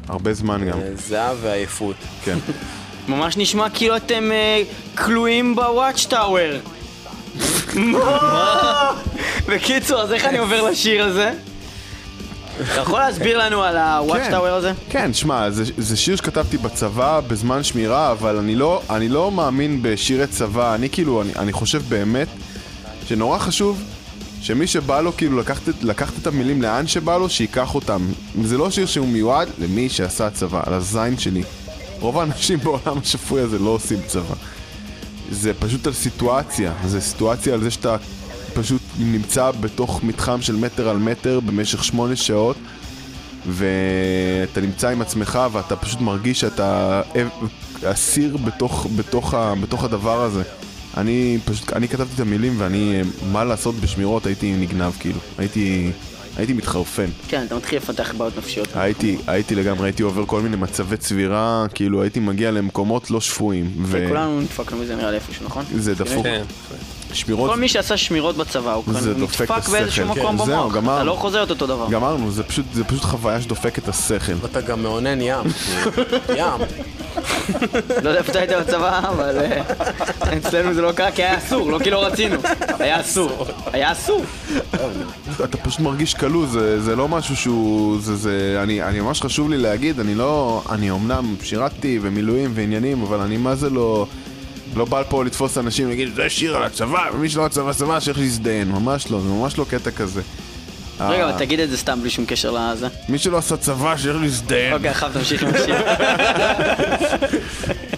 הרבה זמן גם, אה, זהב ועייפות. כן. ממש נשמע כאילו אתם כלואים בוואץ' טאוור. בקיצור, אז איך אני עובר לשיר הזה? אתה יכול להסביר לנו על הוואץ' כן. טאוור הזה? כן, שמע, זה, זה שיר שכתבתי בצבא בזמן שמירה, אבל אני לא, אני לא מאמין בשירי צבא, אני כאילו, אני, אני חושב באמת שנורא חשוב שמי שבא לו כאילו לקחת, לקחת את המילים לאן שבא לו, שייקח אותם. זה לא שיר שהוא מיועד למי שעשה צבא, על הזין שלי. רוב האנשים בעולם השפוי הזה לא עושים צבא. זה פשוט על סיטואציה, זה סיטואציה על זה שאתה פשוט נמצא בתוך מתחם של מטר על מטר במשך שמונה שעות ואתה נמצא עם עצמך ואתה פשוט מרגיש שאתה אסיר בתוך, בתוך, ה, בתוך הדבר הזה. אני פשוט, אני כתבתי את המילים ואני, מה לעשות בשמירות, הייתי נגנב כאילו. הייתי, הייתי מתחרפן. כן, אתה מתחיל לפתח בעיות נפשיות. הייתי, הייתי לגמרי, הייתי עובר כל מיני מצבי צבירה, כאילו הייתי מגיע למקומות לא שפויים. ו- כולנו נדפקנו מזה נראה לי איפשהו, נכון? זה דפוק. כן. שמירות, כל מי שעשה שמירות בצבא, הוא נדפק באיזשהו. מקום כן, זהו, במוח. גמרנו. אתה לא חוזר את אותו דבר. גמרנו, זה פשוט, זה פשוט חוויה שדופקת את השכל. ואתה גם מאונן ים. ים. לא יודע איפה אתה היית בצבא, אבל אה, אצלנו זה לא קרה כי היה אסור, לא כי לא רצינו. היה אסור. היה אסור. אתה פשוט מרגיש כלוא, זה, לא משהו שהוא... אני, ממש חשוב לי להגיד, אני לא... אני אמנם שירתתי ומילואים ועניינים, אבל אני מה זה לא... לא בא פה לתפוס אנשים ולהגיד, זה שיר על הצבא, ומי שלא הצבא צבא, שייך להזדיין. ממש לא, זה ממש לא קטע כזה. רגע, אה, אבל תגיד את זה סתם בלי שום קשר לזה. מי שלא עשה צבא, שייך להזדיין. אוקיי, עכשיו תמשיך עם השיר.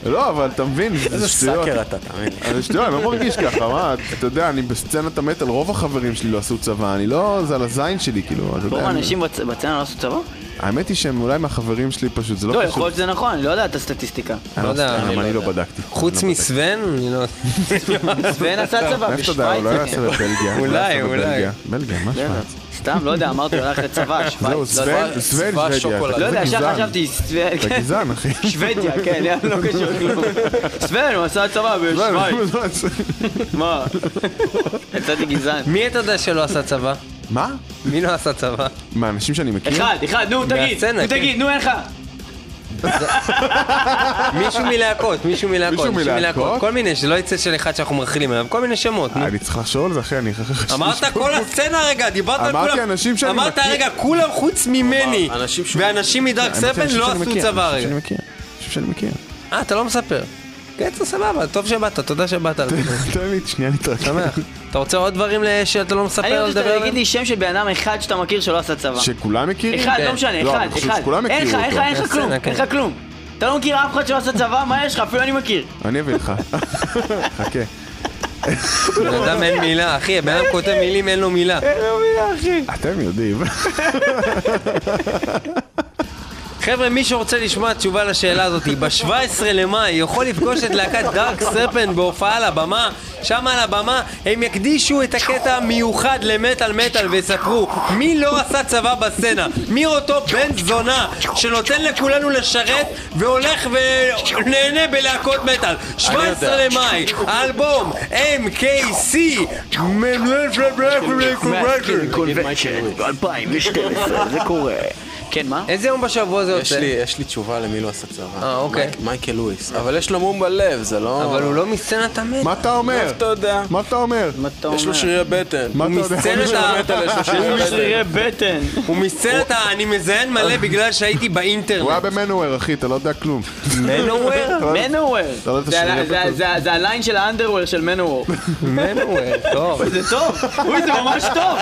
לא, אבל אתה מבין, איזה זה שטויות. סאקר אתה, תאמין. זה שטויות, אני לא מרגיש ככה, מה, אתה יודע, אני בסצנת המטאל, רוב החברים שלי לא עשו צבא, אני לא, זה על הזין שלי, כאילו, אתה רוב יודע. האנשים בצ- בצנע לא עשו צבא? האמת היא שהם אולי מהחברים שלי פשוט, זה לא לא, קשור. יכול להיות שזה נכון, אני לא יודע את הסטטיסטיקה. אני לא לא יודע, אני לא לא בדקתי. חוץ לא מסוון, אני לא... סוון עשה צבא מאיפה אתה יודע, הוא לא. יעשה בבלגיה. לא אולי, אולי. בלגיה, מה לא. שווייץ? סתם, לא יודע, אמרתי, הוא הלך לצבא, זהו, שווייץ. לא יודע. סוון, שוודיה. לא יודע, ישר גזען. חשבתי, סוון, אתה. גזען, אחי. שוודיה, כן, לא קשור כלום. סוון, הוא עשה צבא בשוויץ. מה? יצאתי גזען. מי אתה יודע שלא עשה צבא? מה? מי לא עשה צבא? מהאנשים שאני מכיר? אחד, אחד, נו, תגיד, נו, כן. תגיד, נו, אין לך. מישהו מלהקות, מישהו מלהקות, מישהו מלהקות? כל מיני, שלא יצא של אחד שאנחנו מרחילים עליו, כל מיני שמות. נו. אני צריך לחשוב על זה, אחי, אני חשבתי... אמרת כל הסצנה רגע, דיברת על כולם. אמרתי אנשים שאני אמרת מכיר. רגע, כולם חוץ ממני. ואנשים מדארק סרפן לא עשו צבא רגע. אנשים שאני מכיר. אה, אתה לא מספר. כן, זה סבבה, טוב שבאת, תודה שבאת. תן לי שנייה להתרכז. שמח. אתה רוצה עוד דברים שאתה לא אני מספר רוצה לדבר שתגיד עליהם? לי שם של בן אדם אחד שאתה מכיר שלא עשה צבא. שכולם מכירים? אחד, כן. לא משנה, לא, אחד, אני חושב אחד. שכולם אין לך, הכירו אין לך, אותו. אין לך כלום, כן. אין לך כלום. אתה לא מכיר אף אחד שלא עשה צבא, מה יש לך? אפילו אני מכיר. אני אביא לך. חכה. בן אדם אין מילה, אחי, הבן אדם כותב מילים, אין לו מילה. אתם יודעים. חבר'ה, מי שרוצה לשמוע תשובה לשאלה הזאת, ב-17 למאי יכול לפגוש את להקת דארק סרפן בהופעה על הבמה. שם על הבמה הם יקדישו את הקטע המיוחד למטאל מטאל ויספרו מי לא עשה צבא בסצנה, מי אותו בן זונה שנותן לכולנו לשרת והולך ונהנה בלהקות מטאל. 17 למאי, האלבום MKC 2012, זה קורה. כן, מה? איזה יום בשבוע זה יש יוצא? לי, יש לי תשובה למי לא עשה צבא. אה, אוקיי. מייק- מייקל לואיס. אבל יש לו מום בלב, זה לא... אבל הוא לא מסצנת המת. מה אתה אומר? איך אתה יודע? מה אתה אומר? מה אתה יש לו אומר? שרירי בטן. מה אתה יודע? מסצנת ה... יש לו שרירי בטן. שרירי בטן. הוא מסצנת ה... אני מזיין מלא בגלל שהייתי הוא היה באינטרנט. במנואר, אחי, אתה לא יודע כלום. מנוור? מנוור. אתה לא יודע את זה השרירי ה- זה- בטן. זה- זה הליין של האנדרוור של מנוור. מנוור, טוב. זה טוב, אוי זה ממש טוב.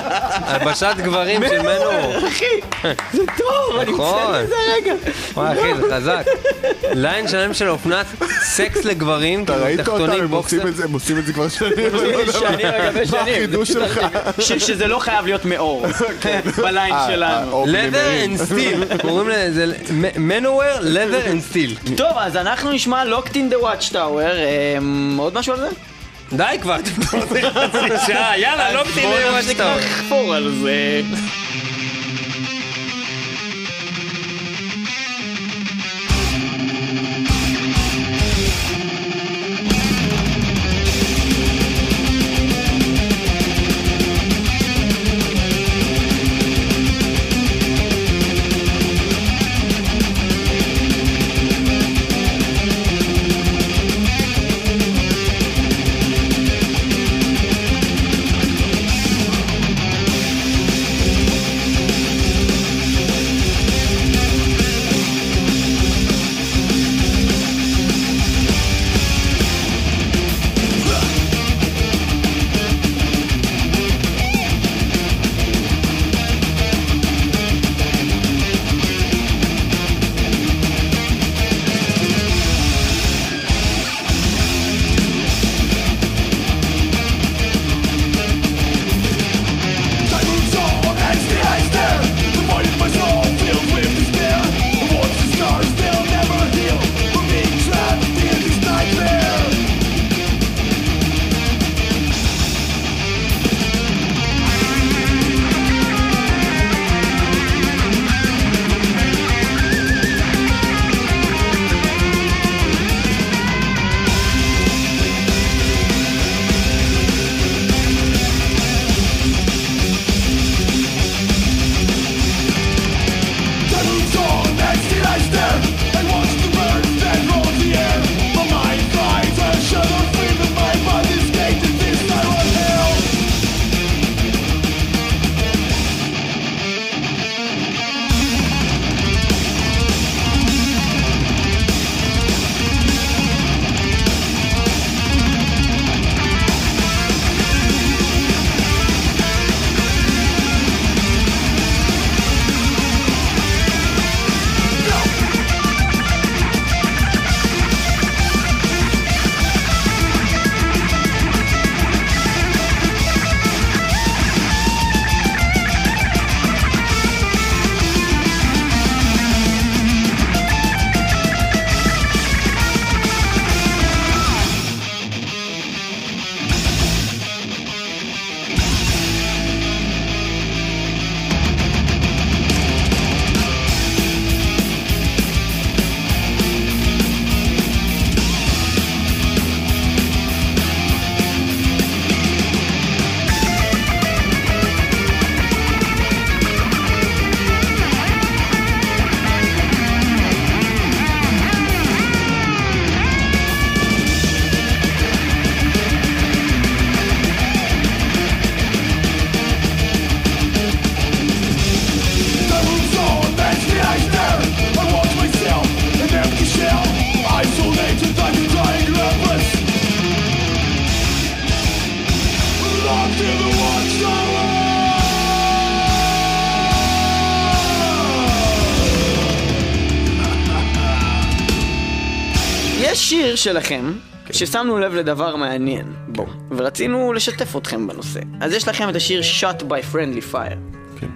הלבשת גברים של מנוור. אחי, זה טוב, אני נכון. מצטער לזה רגע. וואי אחי, זה חזק. ליין שלם של אופנת סקס לגברים, אתה כאילו, ראית אותם, תחתונים, הם. עושים את זה, הם עושים את זה כבר שנים. אני לא שנים על גבי מה שנים. החידוש שלך? שזה לא חייב להיות מאור. בליין אה, שלנו. או leather and steel, קוראים לזה מנוור, leather and steel. טוב, אז אנחנו נשמע Locked in the Watchtower. אמ, עוד משהו על זה? די כבר, אתם כבר עושים חצי שעה, יאללה, לא בואו למה נפסיק שאתה אומר. לחפור על זה. שיר שלכם, ששמנו לב לדבר מעניין בו, ורצינו לשתף אתכם בנושא. אז יש לכם את השיר Shot by Friendly Fire. כן.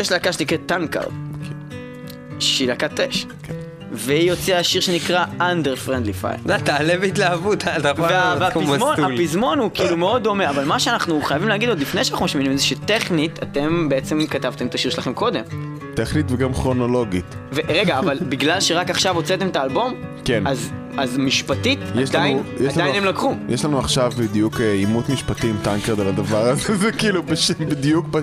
יש להקה שנקראת Tankard, שהיא להקת אש. והיא הוציאה שיר שנקרא Under Friendly Fire. אתה תעלה בהתלהבות, אתה יכול להיות כמו והפזמון, מסטול. הפזמון הוא כאילו מאוד דומה, אבל מה שאנחנו חייבים להגיד עוד לפני שאנחנו משמיעים את זה, שטכנית אתם בעצם כתבתם את השיר שלכם קודם. טכנית וגם כרונולוגית. ורגע, אבל בגלל שרק עכשיו הוצאתם את האלבום, כן. אז, אז משפטית יש עדיין, לנו- יש עדיין לנו- הם לקחו. יש לנו עכשיו בדיוק אה, עימות משפטי עם טנקרד על הדבר הזה, זה כאילו בש- בדיוק ב-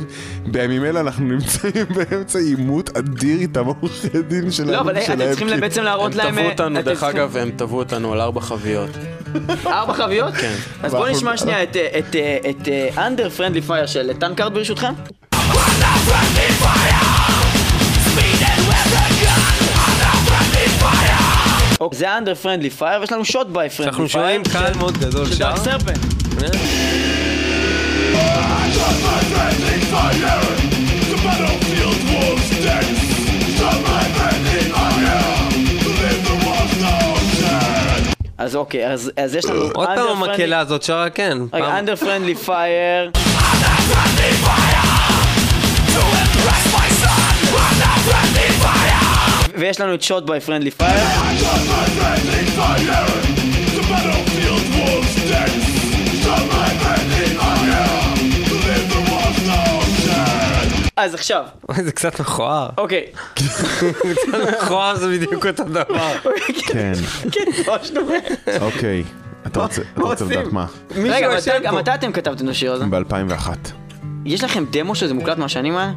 בימים אלה אנחנו נמצאים באמצע עימות אדיר איתם עורכי דין שלנו. לא, אבל שלהם, אתם צריכים כאילו. בעצם להראות הם להם... תבעו אה, אותנו, אתם דרך צריכים- אגב, הם תבעו אותנו על ארבע חביות. ארבע חביות? כן. אז בואו נשמע שנייה את, אה, את, אה, את אה, Under Friendly Fire של זה Under Friendly Fire ויש לנו שוט ביי Friendly Fire. אנחנו שומעים קהל מאוד גדול של שם. דארק סרפנט. אז אוקיי, אז אז יש לנו... עוד פעם המקהלה הזאת שרה כן. רגע, פעם- Under Friendly Fire. ויש לנו את שוט ביי פרנדלי פייר. אז עכשיו, אוי, זה קצת מכוער. אוקיי. מכוער זה בדיוק אותו דבר. כן, כן, ממש דומה. אוקיי. אתה רוצה? לדעת מה? רגע. מתי אתם כתבתם את השיר הזה? ב-2001. יש לכם דמו שזה מוקלט מהשנים האלה?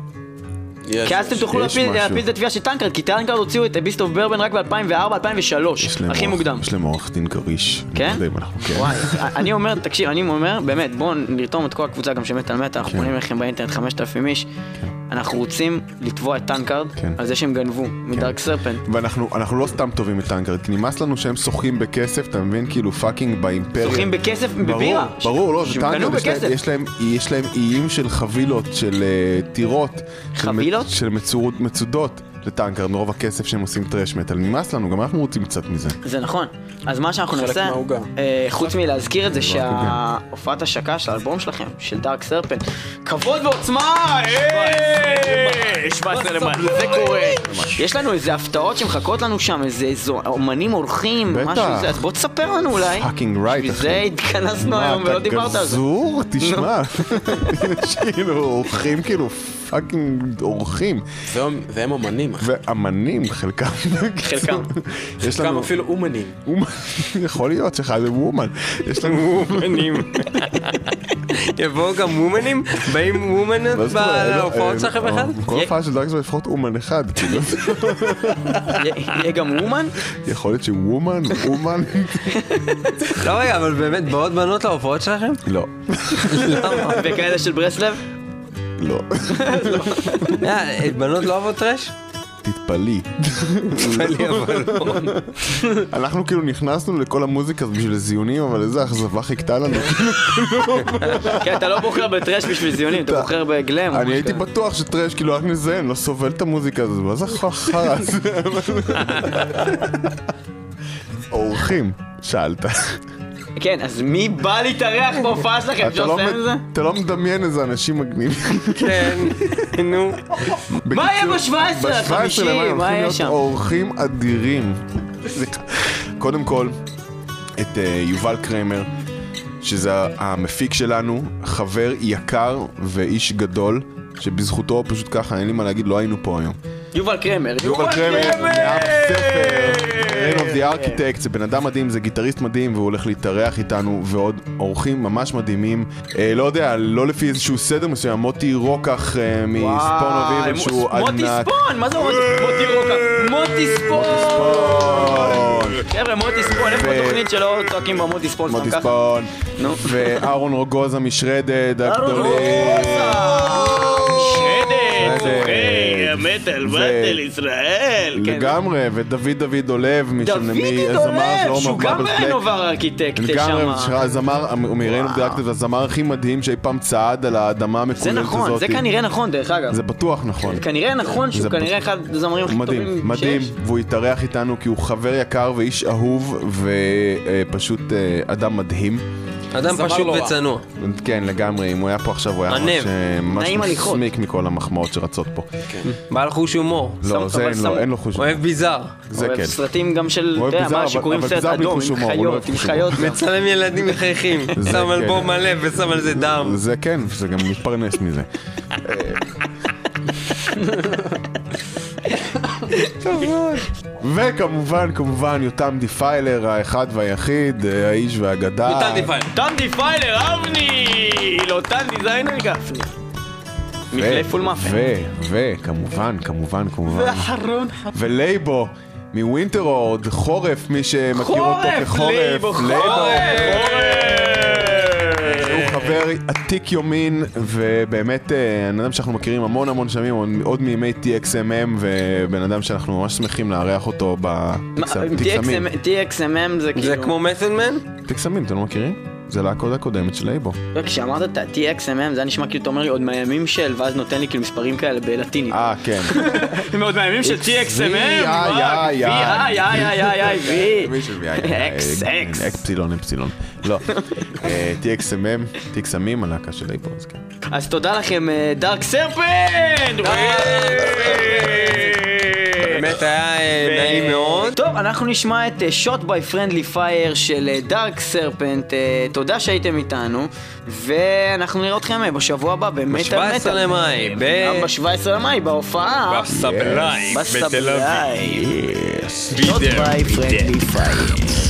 כי אז אתם תוכלו להפיל את התביעה של Tankard, כי Tankard הוציאו את Beast of Bourbon רק ב-2004-2003, יש להם הכי מוקדם. יש להם עורך דין כריש. כן? לא כן. וואי, אני אומר, תקשיב, אני אומר, באמת, בואו נרתום את כל הקבוצה גם של מטאל מטאל, אנחנו כן. פונים אליכם באינטרנט 5,000 איש, אנחנו רוצים לתבוע את Tankard כן. על זה שהם גנבו מ Dark Serpent. ואנחנו אנחנו לא סתם תובעים את Tankard, כי נמאס לנו שהם שוחים בכסף, אתה מבין? כאילו fucking באימפריה. זוכים בכסף בבירה. ברור, לא, זה Tankard, יש להם- איים של חבילות, של אה, טירות. של מצ- חבילות? של מצורות- מצודות ל Tankard, מרוב הכסף שהם עושים thrash metal. נמאס לנו, גם אנחנו רוצים קצת מזה. זה נכון. אז מה שאנחנו נעשה. אה, חוץ מלהזכיר את זה שההופעת השקה של האלבום שלכם, של Dark Serpent, כבוד ועוצמה! אה, 17 למעלה, זה קורה. יש לנו איזה הפתעות שמחכות לנו שם, איזה איזו- אומנים אורחים, בטח. משהו זה, אז בוא תספר לנו אולי. fucking right, בשביל אחי. זה התכנסנו מה, היום ולא אתה דיברת על זה. גזור? תשמע. יש כאילו אורחים, כאילו פאקינג אורחים. והם- אחי. ואמנים, חלקם. חלקם. יש חלקם לנו... אפילו אומנים. יכול להיות שלך זה וומן. יש לנו... וומנים. יבואו גם וומנים? באים? בהופעות אין- שלכם אה, אחד? כל הופעה של דארקס לפחות אומן אחד. יהיה גם אומן? יכול להיות שוומן, אומן. לא רגע, אבל באמת באות בנות להופעות שלכם? לא. וכאלה של ברסלב? לא. אה, בנות לא אוהבות טרש? תתפלאי. אנחנו כאילו נכנסנו לכל המוזיקה הזאת בשביל זיונים, אבל איזה אכזבה חיכתה לנו. כן, אתה לא בוחר בטרש בשביל זיונים, אתה בוחר בגלם. אני הייתי. בטוח שטרש כאילו רק נזיין, לא סובל את המוזיקה הזאת, מה זה חרא הזה? אורחים, שאלת. כן, אז מי בא להתארח בהופעה שלכם? אפשר לא לסיים את זה? אתה לא מדמיין איזה אנשים מגניבים. כן, נו. מה יהיה ב-17 עד ב-17 למאי 50? הולכים מה יהיה להיות שם? אורחים אדירים. קודם כל, את אה, יובל קרמר, שזה המפיק שלנו, חבר יקר ואיש גדול, שבזכותו פשוט ככה, אין לי מה להגיד, לא היינו פה היום. יובל קרמר. יובל קרמר, Reign of the Architect, זה בן אדם מדהים, זה גיטריסט מדהים, והוא הולך להתארח איתנו, ועוד אורחים ממש מדהימים. אה, לא יודע, לא לפי איזשהו סדר מסוים, מוטי רוקח אה, מספון אביב, שהוא ענק. מוטי ספון, מה זה מוטי רוקה? מוטי ספון! חבר'ה, מוטי ספון, איפה התוכנית שלא צועקים במוטי ספון? מוטי? ספון. ואהרון רוגוזה משרדד הגדולים. ו- באטל ישראל. כן. לגמרי, ודוד דוד דולב, שלא שהוא גם. רנובר ארכיטקט לגמרי, שם. הזמר, מראינו דירקטיב, הזמר הכי מדהים שאי פעם צעד על האדמה זה המקוללת הזאת. נכון, זה כנראה נכון דרך אגב. זה בטוח נכון. כנראה נכון שהוא זה כנראה אחד הזמרים הכי מדהים, טובים מדהים, שיש. והוא התארח איתנו כי הוא חבר יקר ואיש אהוב ופשוט אדם מדהים. אדם פשוט. וצנוע. כן, לגמרי, אם הוא היה פה עכשיו הוא היה. ממש אה. מסמיק מכל המחמאות שרצות פה. בעל חוש הומור. לא, זה אין לו, סמוך. אין לו חוש. אוהב ביזאר. זה אוהב כן. סרטים גם של, אוהב אתה יודע, מה שקוראים סרט אדום, עם הומור, לא חיות, אוהב עם חיות הומור. מצלם ילדים מחייכים. שם כן. אלבום מלא ושם על זה דם. זה כן, זה גם מתפרנס מזה. וכמובן, כמובן, יותם דיפיילר, האחד והיחיד, אה, האיש והאגדה. יותם דיפיילר. טנדי פיילר, אבני! לא טנדי זיינר גפני. מפלי פול מאפן. ו, ו, כמובן, כמובן, כמובן. ואחרון, ולייבו, מווינטרורד, חורף, מי שמכיר אותו חורף, כחורף. לייבו, חורף! חבר עתיק יומין, ובאמת, אה, בן אדם שאנחנו מכירים המון המון שנים, עוד- עוד מימי TXMM, ובן אדם שאנחנו ממש שמחים לארח אותו בטקסמים. TXMM זה כאילו... זה כמו מסנמן? טקסמים, אתם לא מכירים? זה להקה הקודמת של לייבו. לא, כשאמרת את ה-TXMM זה היה נשמע כאילו אתה אומר לי עוד מהימים של, ואז נותן לי כאילו מספרים כאלה בלטינית. אה, כן. מאוד מהימים של TXMM. איי, וואי, איי, איי, איי, איי, איי, איי, וי. אקס, אקס. אקספסילון, אפסילון. לא. אה, TXMM, טקסמים, הלהקה של לייבו, אז כן. אז תודה לכם, Dark Serpent! באמת היה אה, נעים מאוד. טוב, אנחנו נשמע את Shot by Friendly Fire של Dark Serpent. תודה שהייתם איתנו, ואנחנו נראה אתכם אה, בשבוע הבא במטאל ב- 17 למאי, ב- ב-17 למאי, בהופעה. בסבליים, בסבליים. שוט ביי פרנדלי פייר.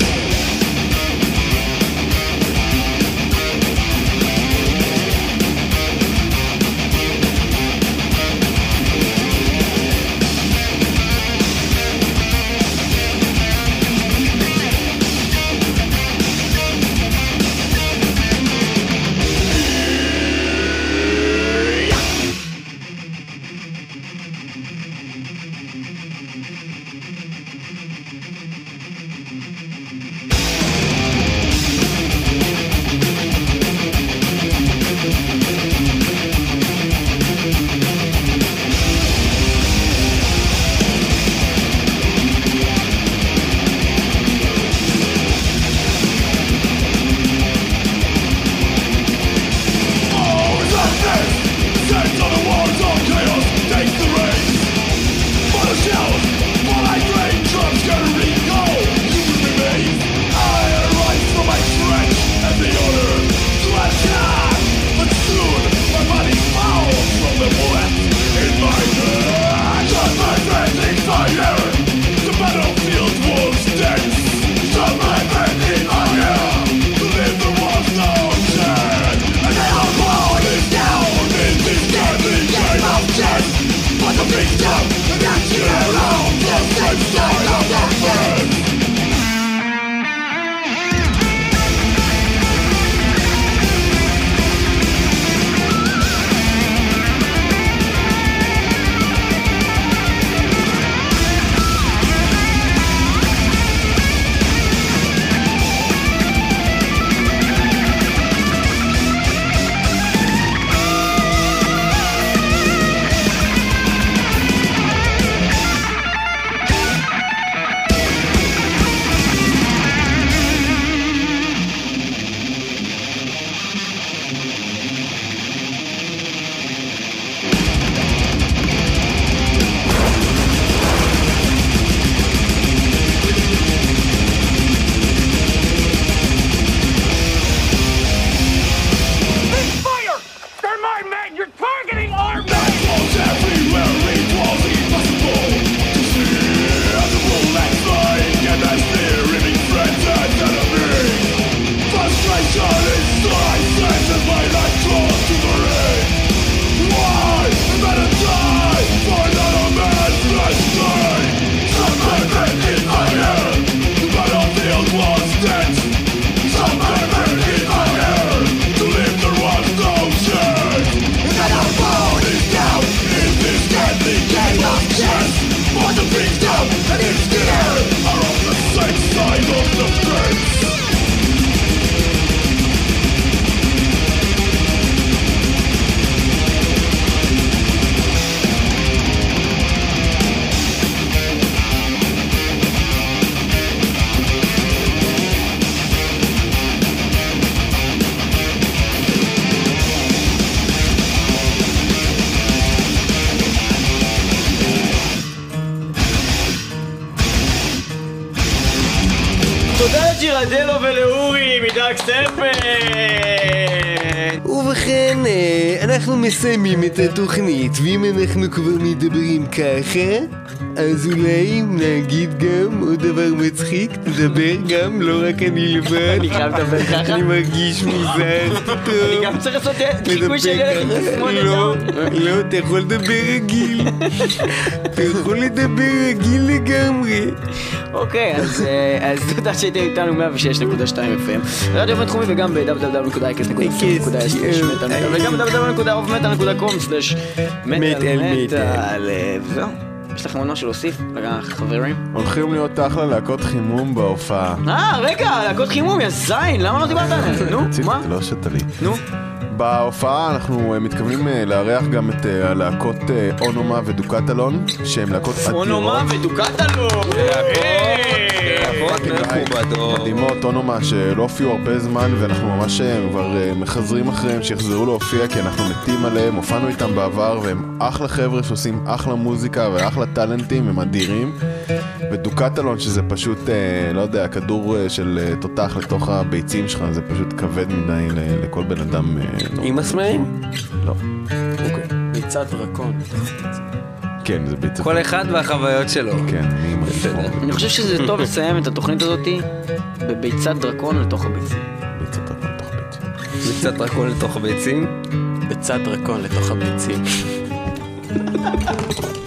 את התוכנית, ואם אנחנו כבר מדברים ככה, אז אולי נגיד גם עוד דבר מצחיק, תדבר גם, לא רק אני לבד. אני חייב לדבר ככה? אני מרגיש מוזר פתאום. אני גם צריך לעשות חיקוי של ילד ככה. לא, דאון. לא, אתה יכול לדבר רגיל. אתה יכול לדבר רגיל לגמרי. אוקיי, אז, אה, תודה שהייתם איתנו 106.2 FM. רדיו בינתחומי וגם ב-www.icast.co.il וגם ב-www.metal.com/מטאל וזהו. יש לכם עוד משהו להוסיף? לחברים? הולכים להיות אחלה להקות חימום בהופעה. אה, רגע, להקות חימום, יא זין, למה לא דיברת עליהם? נו, רציתי, מה? לא שתה לי. נו. בהופעה אנחנו אה, מתכוונים אה, לארח גם את אה, הלהקות אונומה ודוקטלון, שהן להקות אדירות. אונומה ודוקטלו! להקות מכובדות. מדהימות, אונומה שלא הופיעו הרבה זמן ואנחנו ממש כבר מחזרים אחריהם שיחזרו להופיע כי אנחנו מתים עליהם, הופענו איתם בעבר והם אחלה חבר'ה שעושים אחלה מוזיקה ואחלה טאלנטים, הם אדירים ודוקטלון שזה פשוט, אה, לא יודע, כדור אה, של אה, תותח לתוך הביצים שלך, זה פשוט כבד מדי ל- לכל בן אדם. אה, לא. עם מסמרים? לא. ביצת דרקון. כן, זה ביצה. כל אחד והחוויות שלו. כן, אני מרגיש אני חושב שזה טוב לסיים את התוכנית הזאתי בביצת דרקון לתוך הביצים. ביצה דרקון תוך ביצים. זה קצת רקון לתוך הביצים. ביצת דרקון לתוך הביצים.